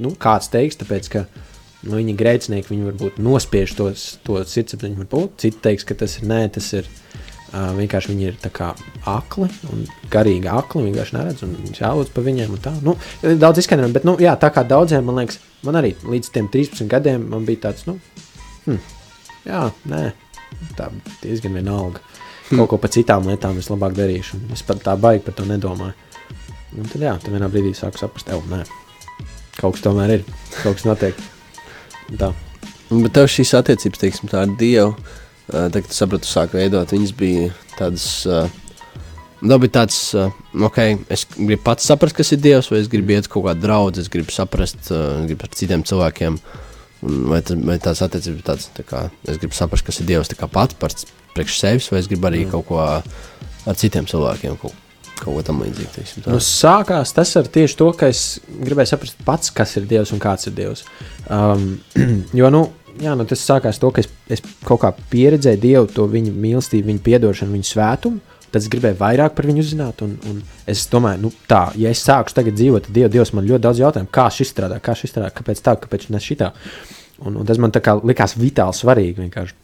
Nu, kāds teiks, tāpēc, ka nu, viņi grēcinieki, viņi varbūt nospiež tos, to sirdsapziņu. Citi teiks, ka tas ir nē, tas ir uh, vienkārši viņi ir kā, akli un garīgi akli. Viņi vienkārši neredz un jālūdz par viņiem. Nu, daudz izskaidrojumu, bet nu, jā, tā kā daudziem, man liekas, man arī līdz 13 gadiem bija tāds, nu, hm, jā, nē, tā diezgan vienalga kaut ko par citām lietām es labāk darīšu. Es pat tā baigi par to nedomāju. Un tad, jā, tad vienā brīdī sāku saprast, ka nē, kaut kas tomēr ir, kaut kas notiek. Tā. Bet tev šīs attiecības, teiksim, tā ar Dievu, tad, kad tu saprati, sāk veidot, viņas bija tādas. Tā bija tāds, ok, es gribu pats saprast, kas ir Dievs, vai es gribu iet kaut kādā draudzē, es gribu saprast, gribu ar citiem cilvēkiem. Vai, tas, vai tās attiecības ir tādas, tā kā es gribu saprast, kas ir Dievs pats, pats priekš sevis, vai es gribu arī mm. kaut ko ar citiem cilvēkiem, kaut, kaut ko tam līdzīgu. Nu, sākās tas ar tieši to, ka es gribēju saprast pats, kas ir Dievs un kāds ir Dievs. Um, jo, nu, jā, nu, tas sākās to, ka es, es kaut kā pieredzēju Dievu, to viņa mīlestību, viņa piedošanu, viņa svētumu. Tad es gribēju vairāk par viņu uzzināt. Un, un es domāju, nu, tā, ja es sāku tagad dzīvot, tad Dievu, Dievs man ļoti daudz jautājumu, kā šis strādā, kā šis strādā, kāpēc tā, kāpēc ne šitā. Un, un tas man likās vitāli svarīgi. Vienkārši.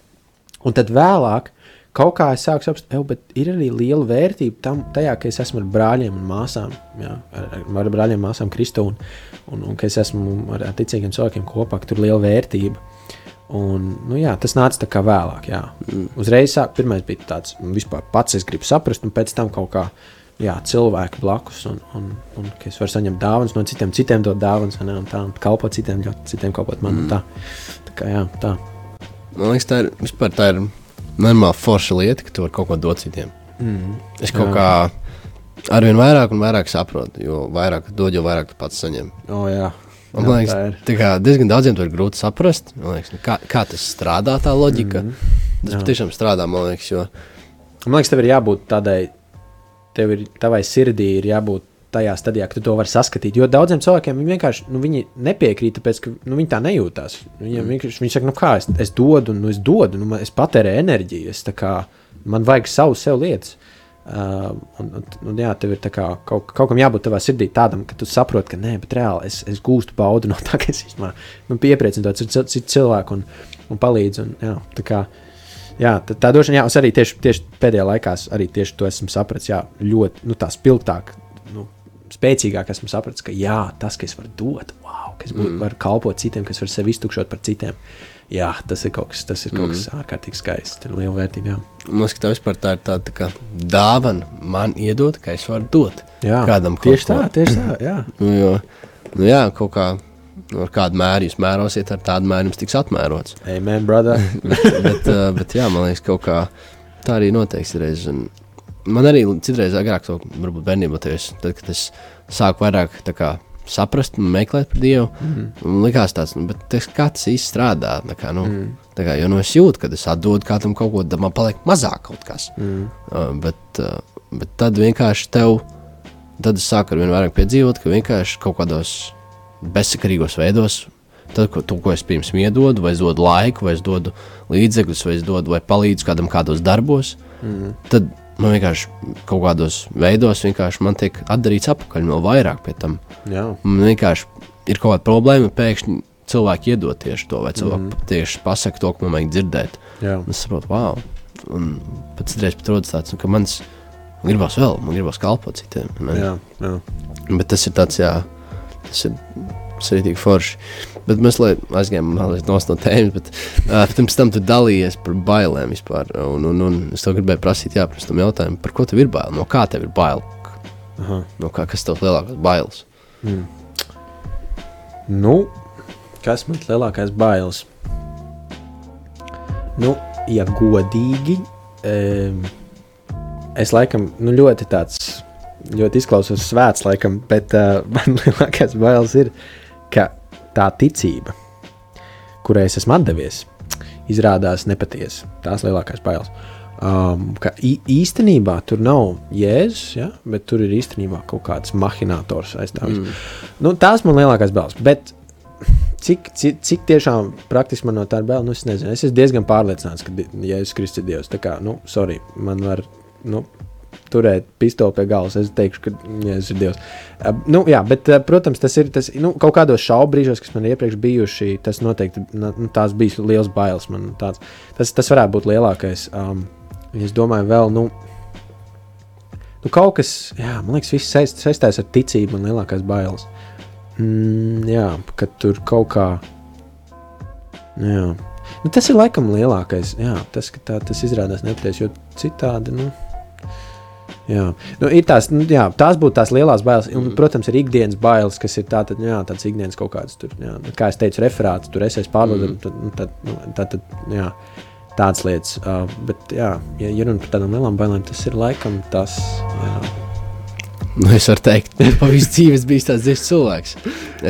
Un tad vēlāk, kaut kā es sāku saprast, ka ir arī liela vērtība tam, tajā, ka es esmu ar brāļiem un māsām, jā, ar, ar, brāļiem māsām Kristu, un, un, un ka es esmu ar ticīgiem cilvēkiem kopā, ka tur ir liela vērtība. Un, nu, jā, tas nāca tā kā vēlāk. Jā. Mm. Uzreiz sāk, pirmais bija tāds, vispār pats es gribu saprast, un pēc tam kaut kā jā, cilvēki blakus, un, un, un ka es varu saņemt dāvanas no citiem, citiem dot dāvanas, un, un tā, un kalpot citiem, citiem kalpot man. Mm. Tā. Tā kā, jā, tā. Man liekas, tā ir vispār tā ir normāla forša lieta, ka tu vari kaut ko dot citiem. Mm. Es kaut jā. kā Arvien vairāk un vairāk saprotu, jo vairāk dod, jo vairāk tu pats saņem. Oh, jā. Man liekas, tā kā diezgan daudziem to ir grūti saprast. Man Liekas, nu, kā, kā tas strādā, tā loģika. Mm -hmm. Tas patiešām strādā, man liekas, jo Man liekas, tev ir jābūt tādai, tev ir tavai sirdī ir jābūt tajā stadijā, ka tu to vari saskatīt. Jo daudziem cilvēkiem viņi vienkārši nu, viņi nepiekrīt, tāpēc ka nu, viņi tā nejūtās. Viņiem Mm. vienkārši viņi saka, nu kā es, es dodu, nu es dodu, nu, man- es patērēju enerģiju, es kā man vajag savu sev lietas. Uh, un, un, un, jā, tev ir tā kā, kaut, kaut kam jābūt tavā sirdī tādam, ka tu saproti, ka nē, bet reāli es, es gūstu baudu no tā, ka es īstenībā nu, piepriecinu to citu cil- citu cilvēku un, un palīdzu. Un, jā, tā kā, Jā, tā, tā došana, jā, es arī tieši, tieši pēdējā laikā arī tieši to esmu sapratis. Jā, ļoti nu, tā spilgtāk, nu, spēcīgāk esmu sapratis, ka jā, tas, ka es varu dot, wow, ka es mm. varu kalpot citiem, ka es varu sevi iztukšot par citiem. Jā, tas ir kaut kas, tas ir kaut kas ārkārtīgi skaists. Ir liela vērtība. Man liekas, ka tā vispār tā ir tāda tā kā dāvana man iedot, ka es varu dot jā kādam tieši ko. tā, tieši tā. Jā. Nu, jo, nu, jā, kaut kā nu, ar kādu mēru jūs mērosiet, ar tādu mēru jums tiks atmērots. Amen, brother. bet, uh, bet jā, man liekas, kaut kā tā arī noteikti. Un Man arī citreiz agrāk, to, varbūt bērnībā, tas, tad, kad es sāku vairāk tā kā, saprast un meklēt par Dievu, mm. man likās tāds, nu, bet tas, kā tas īsti strādā. Kā, nu, mm. kā, jo nu, es jūtu, kad es atdodu kādam kaut ko, tad man paliek mazāk kaut kas. Mm. Uh, bet, uh, bet tad vienkārši tev, tad es sāku ar vien vairāk piedzīvot, ka vienkārši kaut kādos bezsakarīgos veidos, tad, ko, to, ko es pirms iedodu, vai es dodu laiku, vai es dodu līdzekļus, vai es dodu, vai palīdzu kādam kādos darbos, mm. tad man vienkārši kaut kādos veidos man tiek atdarīts apakaļ no vairāk pie tam. jā. Man vienkārši ir kaut kāda problēma, pēkšņi cilvēki iedod tieši to, vai cilvēki mm. tieši pasaka to, ko man vajag dzirdēt. jā. Es saprotu, wow. Un pēc reizes pat rodas tāds, nu, ka mans man gribās vēl, man gribās kalpot citiem. ne? jā, jā. Bet tas ir tāds, jā, tas ir sēdīgi forši. Bet mēs aizgājām no tēmas, bet uh, pirms tam tu dalījies par bailēm vispār. Un, un, un es tev gribēju prasīt, jā, pirms tam jautājumu, par ko tev ir bail? No kā tev ir bail? Aha. No kā, kas tev lielākās bailes? Nu, kas man lielākais bailes? Nu, ja godīgi, um, es laikam nu, ļoti tāds, ļoti izklausos svēts, laikam, bet uh, man lielākais bailes ir, ka tā ticība, kurai es esmu devies, izrādās nepatiesa. Tās lielākās bailes. Um, ka īstenībā tur nav jēzus, ja? bet tur ir īstenībā kaut kāds mahinators aiz tā. Mm. Nu, tās man lielākās bailes. Bet cik, cik, cik tiešām praktiski man no tā ir bail, nu, es nezinu. Es esmu diezgan pārliecināts, ka Jēzus Kristus ir Dievs. Tā kā, nu, sorry, man var nu, turēt pistoli pie galvas. Es teikšu, ka Jēzus ir Dievs. Uh, nu, jā, bet, uh, protams, tas ir tas, nu, kaut kādos šaubu brīžos, kas man ir iepriekš bijuši. Tas noteikti nu, tās bija liels bailes. Man, tāds, tas, tas varētu būt lielākais. Um, es domāju, vēl. Nu, Nu, kaut kas, jā, man liekas, viss saist, saistās ar ticību un lielākās bailes. Mm, jā, ka tur kaut kā. Jā. Nu, tas ir laikam lielākais. Jā, tas, tā, tas izrādās nepatiesi, jo citādi. Nu, jā. Nu, tās, nu, jā, tās būtu tās lielās bailes. Un, protams, ir ikdienas bailes, kas ir tātad, jā, tāds ikdienas kaut kāds, tur, jā, nu, kā es teicu, referāts, tur es esmu pārvadājis. Tad, nu, tad, nu, tad, tad, jā, tādas lietas. Uh, bet, jā, ja, ja runa par tādām lielām bailēm, tas ir laikam tas. Jā. Nu, es varu teikt, ka visu dzīvi biju tāds dziļs cilvēks.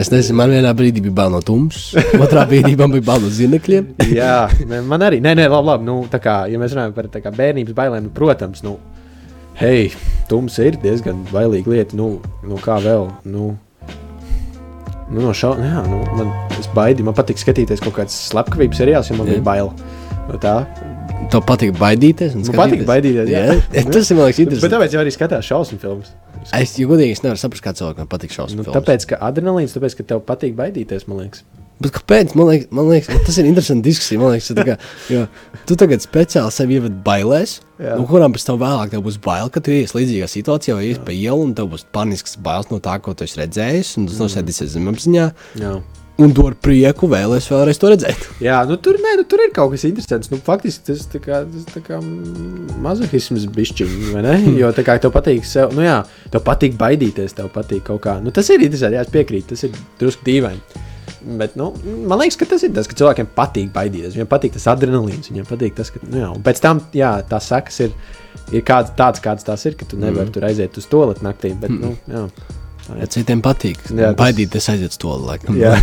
Es nezinu, man vienā brīdī bija bail no tumsas, otrā brīdī man bija bail no zinekļiem. Jā, ne, man arī. Nē, nē, labi, labi. Nu, tā kā, ja mēs runājam par tā kā bērnības bailēm, nu, protams, nu, hei, tums ir diezgan bailīga lieta. Nu, nu kā vēl? Nu, nu, no šā, jā, nu, man, es baidīju, man patīk skatīties kaut kādas slepkavības seriāls, ja man Jā. bija bail. No tā. Tev patīk baidīties. Man patīk baidīties. Jā, Jā, tas ir man liekas Bet interesanti. tāpēc jau arī skatās šausmu filmas. Es, ja godīgi, es nevaru saprast, kā cilvēkam patīk šausmu Nu, filmas. tāpēc, ka adrenalīns, tāpēc, ka tev patīk baidīties, man liekas. Bet kāpēc? Man liekas, man liekas tas ir interesanti diskusija. Man liekas, tā kā, jo tu tagad speciāli sevi ievadi bailēs, Jā. no kurām pēc tam vēlāk tev būs bail, ka tu iesi līdzīgā situācijā, vai iesi pa ielu, un tev būs panisks bailes no tā, ko tu esi redzējis, un tas nosēdīsies zemapziņā, Jā. un tu ar prieku vēlēsies vēlreiz to redzēt. Jā, nu tur, nē, nu, tur ir kaut kas interesants. Nu, faktiski tas kā mazohisms bišķiņš, vai ne? Jo tā kā tev patīk, sev, nu jā, tev patīk baidīties, tev patīk kaut kā. Nu, tas ir interesanti, jā, es piekrītu, tas ir drusku dīvaini. Bet, nu, man liekas, ka tas ir tas, ka cilvēkiem patīk baidīties. Viņiem patīk tas adrenalīns, viņiem patīk tas, ka, nu, jā, pēc tam, jā, tās sekas ir ir kāds tāds, kāds tas ir, ka tu nevari mm. tur aiziet uz to lietu naktī. Bet, mm. nu, jā. Ja citiem patīk. Jā, tas- Baidīt, es aizietu uz to laikam. Jā,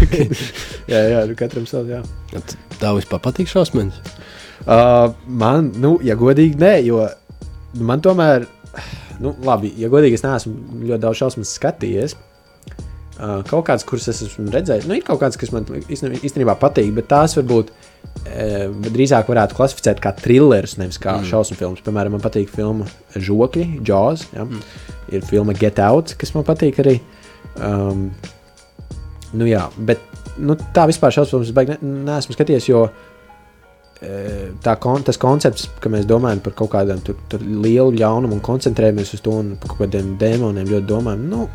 jā, jā nu katram savs. Jā. Tev vispār patīk šausmas. Uh, man, nu, ja godīgi, nē, jo man tomēr, nu, labi, ja godīgi, es neesmu ļoti daudz šausmas skatījies. Kaut kādas, kuras es esmu redzējis, nu, ir kaut kādas, kas man īstenībā, patīk, bet tās varbūt drīzāk varētu klasificēt kā trillerus, nevis kā mm. šausmu filmas. Piemēram, man patīk filma Žokļi, Jaws. Ja? Mm. Ir filma Get Out, kas man patīk arī. Um, nu, jā, bet nu, tā vispār šausmu filmas ne, neesmu skatījies, jo tā kon, tas koncepts, ka mēs domājam par kaut tur lielu ļaunumu un koncentrējamies uz to un par kaut kādiem dēmoniem ļoti domājam, nu,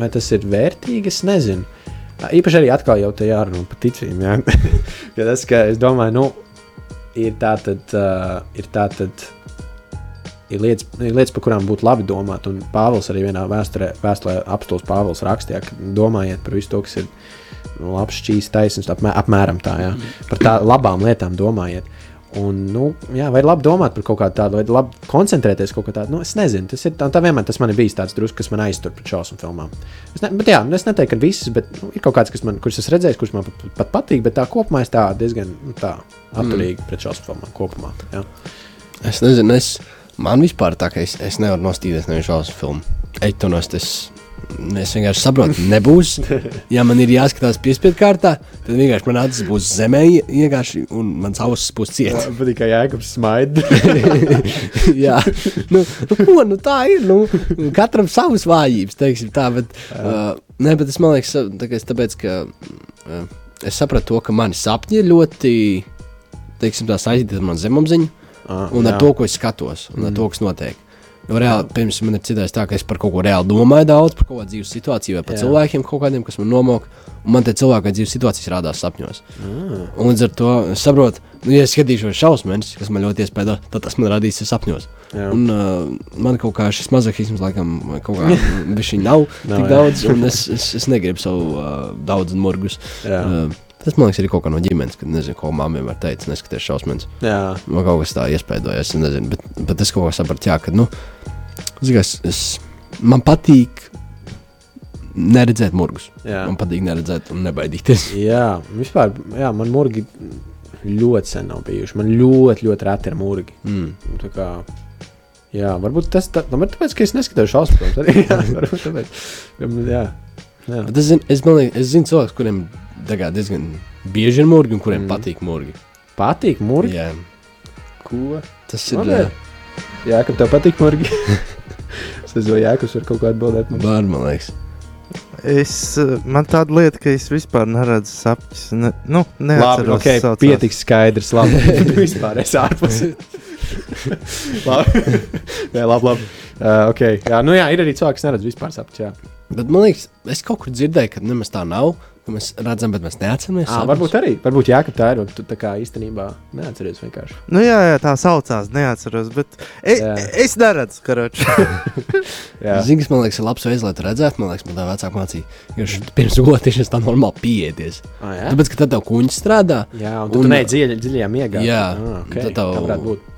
vai tas ir vērtīgi, es nezinu. Īpaši arī atkal jau te jārunā par ticību. Ja? ja tas, ka es domāju, nu, ir tā tad, uh, ir tā tad, ir lietas, ir lietas, par kurām būtu labi domāt. Un Pāvils arī vienā vēsturē, vēsturē apstults Pāvils rakstīja, ka domājiet par visu to, kas ir nu, labs, šķīs, taisnīgs, apmē, apmēram tā, jā. par tādām labām lietām domājiet. Un, nu, jā, vai labi domāt par kaut kādu tādu, vai labi koncentrēties kaut kā tādu. Nu, es nezinu, tas ir tā, tā vienmēr tas man ir bijis tāds drusku, kas man aiztur pret šausmu filmām. Es, ne, bet, jā, nu, es neteiktu, ka visas, bet nu, ir kaut kāds, kas man, kurus es redzēju, kurš man pat, pat patīk, bet tā kopumā es tā diezgan nu, tā, atturīgi mm. pret šausmu filmām kopumā. Jā. Es nezinu, es, man vispār tā, ka es, es nevaru nostīties no šausmu filmu. Eitonos tas. Es vienkārši saprotu, nebūs. Ja man ir jāskatās piespiedu kārtā, tad vienkārši man acis būs zemē, vienkārši, un mans ausis būs cietas. Man patīk, kā Jēkabs smaida. Jā, nu, nu, ko, nu, tā ir. Nu, katram savas vājības, teiksim tā. Bet, uh, nē, bet es man liekas, ka es tāpēc, ka uh, es sapratu to, ka mani sapņi ir ļoti, teiksim, tā saistīti ar manu zemapziņu Ah, un jā. ar to, ko es skatos, un ar to, kas notiek. Jo reāli, pirms man ir citreiz tā, ka es par kaut ko reāli domāju daudz, par kaut kādu dzīves situāciju vai par Jā. cilvēkiem, kaut kādiem, kas man nomok, un man tie cilvēki vai dzīves situācijas rādās sapņos. Ah. Un līdz ar to es saprotu, nu, ja es skatīšos šausmas, kas man ļoti iespēja, tad tas man radīsies sapņos. Jā. Un uh, man kaut kā šis mazohisms, laikam, kaut kā viņš nav Nav, tik jā. daudz, un es, es, es negribu savu uh, daudz murgus. Jā. Uh, tas man liekas, ir kaut kā no ģimenes, kad nezinu, ko mamma vienmēr teica, neskaties šausmas. Jā. Man kaut kas tā iespaidojas, es nezinu, bet, bet es kaut kā sapratu, jā, ka, nu, zināms, es, man patīk neredzēt murgus. Jā. Man patīk neredzēt un nebaidīties. Jā, vispār, jā, man murgi ļoti sen nav bijuši. Man ļoti, ļoti reti ir murgi. Mm. Tā kā, jā, varbūt tas tā, nu, tāpēc, ka es neskatos šausmu filmas. arī, Jā, varbūt tāpēc. Ja man- Jā, jā. Bet es, zinu, es, man es zinu cilvēkus, kuriem tagad diezgan bieži ir murgi un kuriem Mm. patīk murgi. Patīk murgi. Jā, Ko? tas ir. Man. Jā, ka tev patīk murgi. es nezinu, jā, kas var kaut ko atbildēt. man. Bārni, man liekas. Es, man tāda lieta, ka es vispār neredzu sapņus. Ne, nu, Labi, neatceros, ok, saucās. pietiks skaidrs. Labi, vispār es ārpus. labi, jā, labi. labi. Uh, okay. jā, nu jā, ir arī cilvēki, kas neredz vispār sapņus. jā. Bet man liekas, es kaut kur dzirdēju, ka nemaz tā nav. Ka mēs redzam, bet mēs neatceramies. À, varbūt arī. Varbūt jā, ka tā ir. Tu tā kā īstenībā neatceries vienkārši. Nu, jā, jā, tā saucās, neatceros. Bet e, Jā. es neredzu, karoči. Kas man liekas, ir labs veids, lai tu redzētu. Man liekas, man tā vecāka mācīja. Jo pirms gulēties tā normāli pieeties. ah, jā? Tāpēc, ka tad tev kuņģis strādā. jā un tu, un- un neej dziļi, dziļajā miegā. Jā, ah, okay. tad tev- tā varētu būt.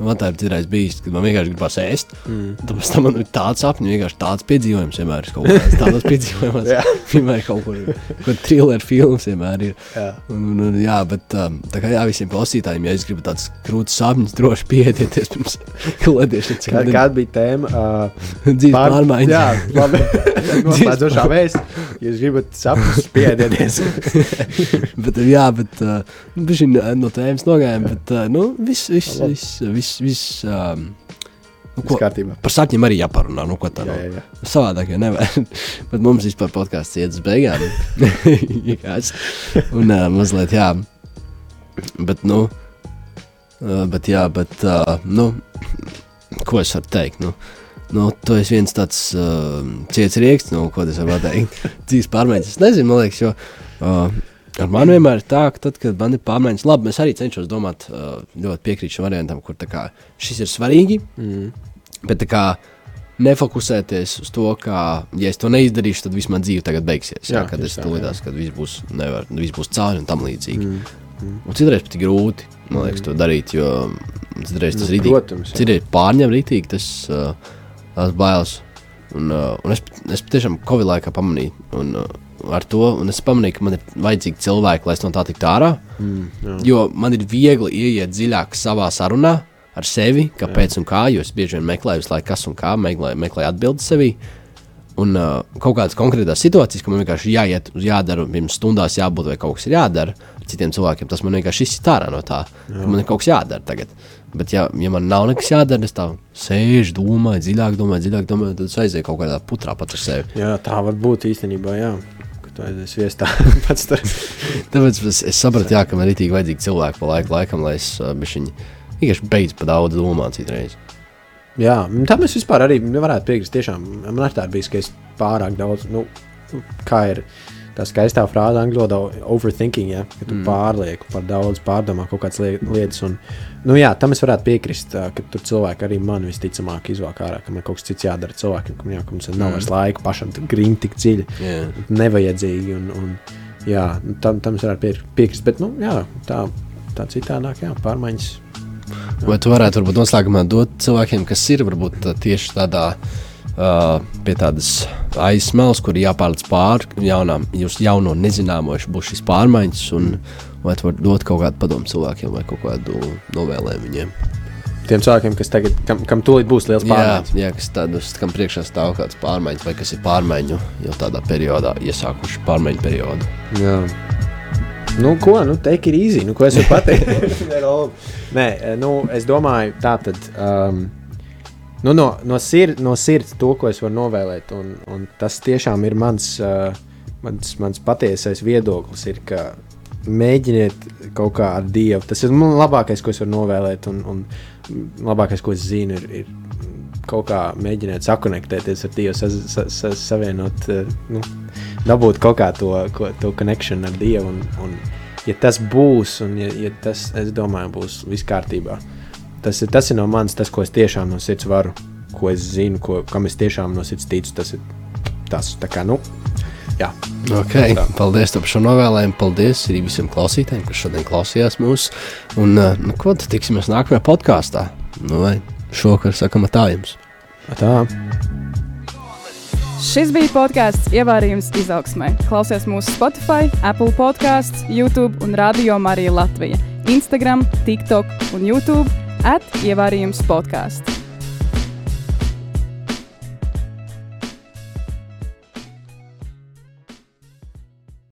Man tā ir citreiz bijis, kad man vienkārši gribās ēst. Mm. Tāpēc tam man ir tāds sapnis, vienkārši tāds piedzīvojums. Vienmēr ir kaut kāds tāds piedzīvojums. Vienmēr kaut kur, kur trilleru filmas vienmēr ir. Jā. Un, un, jā, bet um, tā kā jā, visiem klausītājiem, ja es gribu tādus krūtis sapņus, droši piedieties pirms klēdiešanas. Kā, kāda bija tēma? Uh, dzīves pārmaiņas. Jā, labi. Noslēdzošā vēsts. Ja jūs gribat saprast, piedieties. bet, jā, bet uh, no tēmas nogājām. Bet, uh, nu, viss, viss, viss, viss, viss um, nu, ko, par sapņiem arī jāparunā. Nu, tā Jā, nav? jā, jā. Savādāk jau nevar. Bet mums vispār podkāsts iet uz beigām. Un uh, mazliet, jā. Bet, nu, uh, bet, jā, bet, uh, nu, ko es varu teikt? Nu, nu, tu esi viens tāds uh, ciets rieksts, nu, ko es varu pateikt. Dzīves pārmaiņas. Es nezinu, man liekas, jo. Uh, Ar mani vienmēr ir tā, ka tad, kad man ir pārmaiņas, labi, es arī cenšos domāt, uh, ļoti piekrītu šim variantam, kur kā, šis ir svarīgi. Mm. Bet kā nefokusēties uz to, ka, ja es to neizdarīšu, tad viss man dzīve tagad beigsies. Jā, Jā, kad es lidās, kad viss būs, nevar, viss būs cauri un tam līdzīgi. Mm. Un citreiz pat ir grūti, man liekas, to darīt, jo citreiz tas Nu, rītīgi. protams. Citreiz pārņem rītīgi tas, uh, tās bailes. Un, uh, un es, es patiešām Covid laikā pamanīju, un, ar to, un es pamanīju, ka man ir vajadzīgi cilvēki, lai es no tā tiktu ārā. Mm, jā. Jo man ir viegli ieiet dziļāk savā sarunā ar sevi, kāpēc un kā, jo es bieži vien meklēju, laiku, kas un kā, meklēju, meklēju atbildi sevī. Un uh, kaut kādas konkrētas situācijas, ka man vienkārši jāiet, uz jādara, pirms stundās jābūt vai kaut kas ir jādara ar citiem cilvēkiem, tas man vienkārši izsit ārā no tā, ka man ir kaut kas jādara tagad. Bet, ja, ja man nav nekas jādara, es tā sēžu, domāju, dziļāk domāju, dziļāk domāju, tad es aizēju kaut kādā putrā pat ar sevi. jā, tā var būt īstenībā, jā. Aizies viestā pats tur. Tāpēc es, es sapratu, jā, ka man ir tik vajadzīgi cilvēki pa laiku, laikam, lai es bišķiņi, vienkārši beidzu pa daudz domāt citreiz. Jā, tam es vispār arī nevarētu piekrist. Tiešām man ar tā bijis, ka es pārāk daudz, nu, kā ir tā skaistā frāze angļu valodā, overthinking, ja, ka tu mm. pārlieku par daudz, pārdomā kaut kādas liet- lietas. Un, nu, jā, tam es varētu piekrist, ka tur cilvēki arī man visticamāk izvāk ārā, ka man kaut kas cits jādara cilvēkiem, ka, jā, ka mums nav vairs laika pašam grīmt tik dziļi, Jā. nevajadzīgi. Un, un, jā, nu, tam, tam es varētu pie- piekrist, bet nu, jā, tā, tā citādāk, jā, pārmaiņas. Vai tu varētu varbūt noslēgumā dot cilvēkiem, kas ir varbūt tieši tādā uh, pie tādas aizsmēles, kur jāpārliec pāri jaunām, jūs jauno nezināmo, būs šīs pārmaiņas, un vai tu vari dot kaut kādu padomu cilvēkiem vai kaut kādu novēlējumu viņiem? Tiem cilvēkiem, kas tagad, kam, kam tūlīt būs liels Jā, pārmaiņas. jā, kas tādus, kam priekšā stāv kādas pārmaiņas, vai kas ir pārmaiņu jau tādā periodā, iesākuši pārmaiņu periodu. Jā. Nu, ko, nu, take it easy. Nu, ko es varu pateikt? Nē, nu, es domāju, tā tad. Um, nu, no, no, sir, no sirds to, ko es varu novēlēt, un, un tas tiešām ir mans, uh, mans, mans patiesais viedoklis, ir, mēģiniet kaut kā ar Dievu. Tas ir labākais, ko es varu novēlēt, un, un labākais, ko es zinu, ir, ir kaut kā mēģināt sakonektēties ar Dievu, sa, sa, sa, savienot, uh, nu, dabūt kaut kā to, ko, to connection ar Dievu. Un, un, ja tas būs, un ja, ja tas, es domāju, būs viss kārtībā, tas ir, tas ir no manis tas, ko es tiešām no sirds varu, ko es zinu, ko, kam es tiešām no sirds ticu. Tas ir tas, tā kā, nu, jā. Okay, paldies par šo novēlējumu. Paldies arī visiem klausītājiem, kas šodien klausījās mūs. Un, uh, nu, ko tad tiksimies nākamajā podkāstā? Nu, vai šovakar sakam tā jums? Tā. Šis bija podkāsts Ievārījums izaugsmē. Klausies mūsu Spotify, Apple podkāsts, YouTube un Radio Marija Latvija. Instagram, TikTok un YouTube at Ievārījums podkāsts.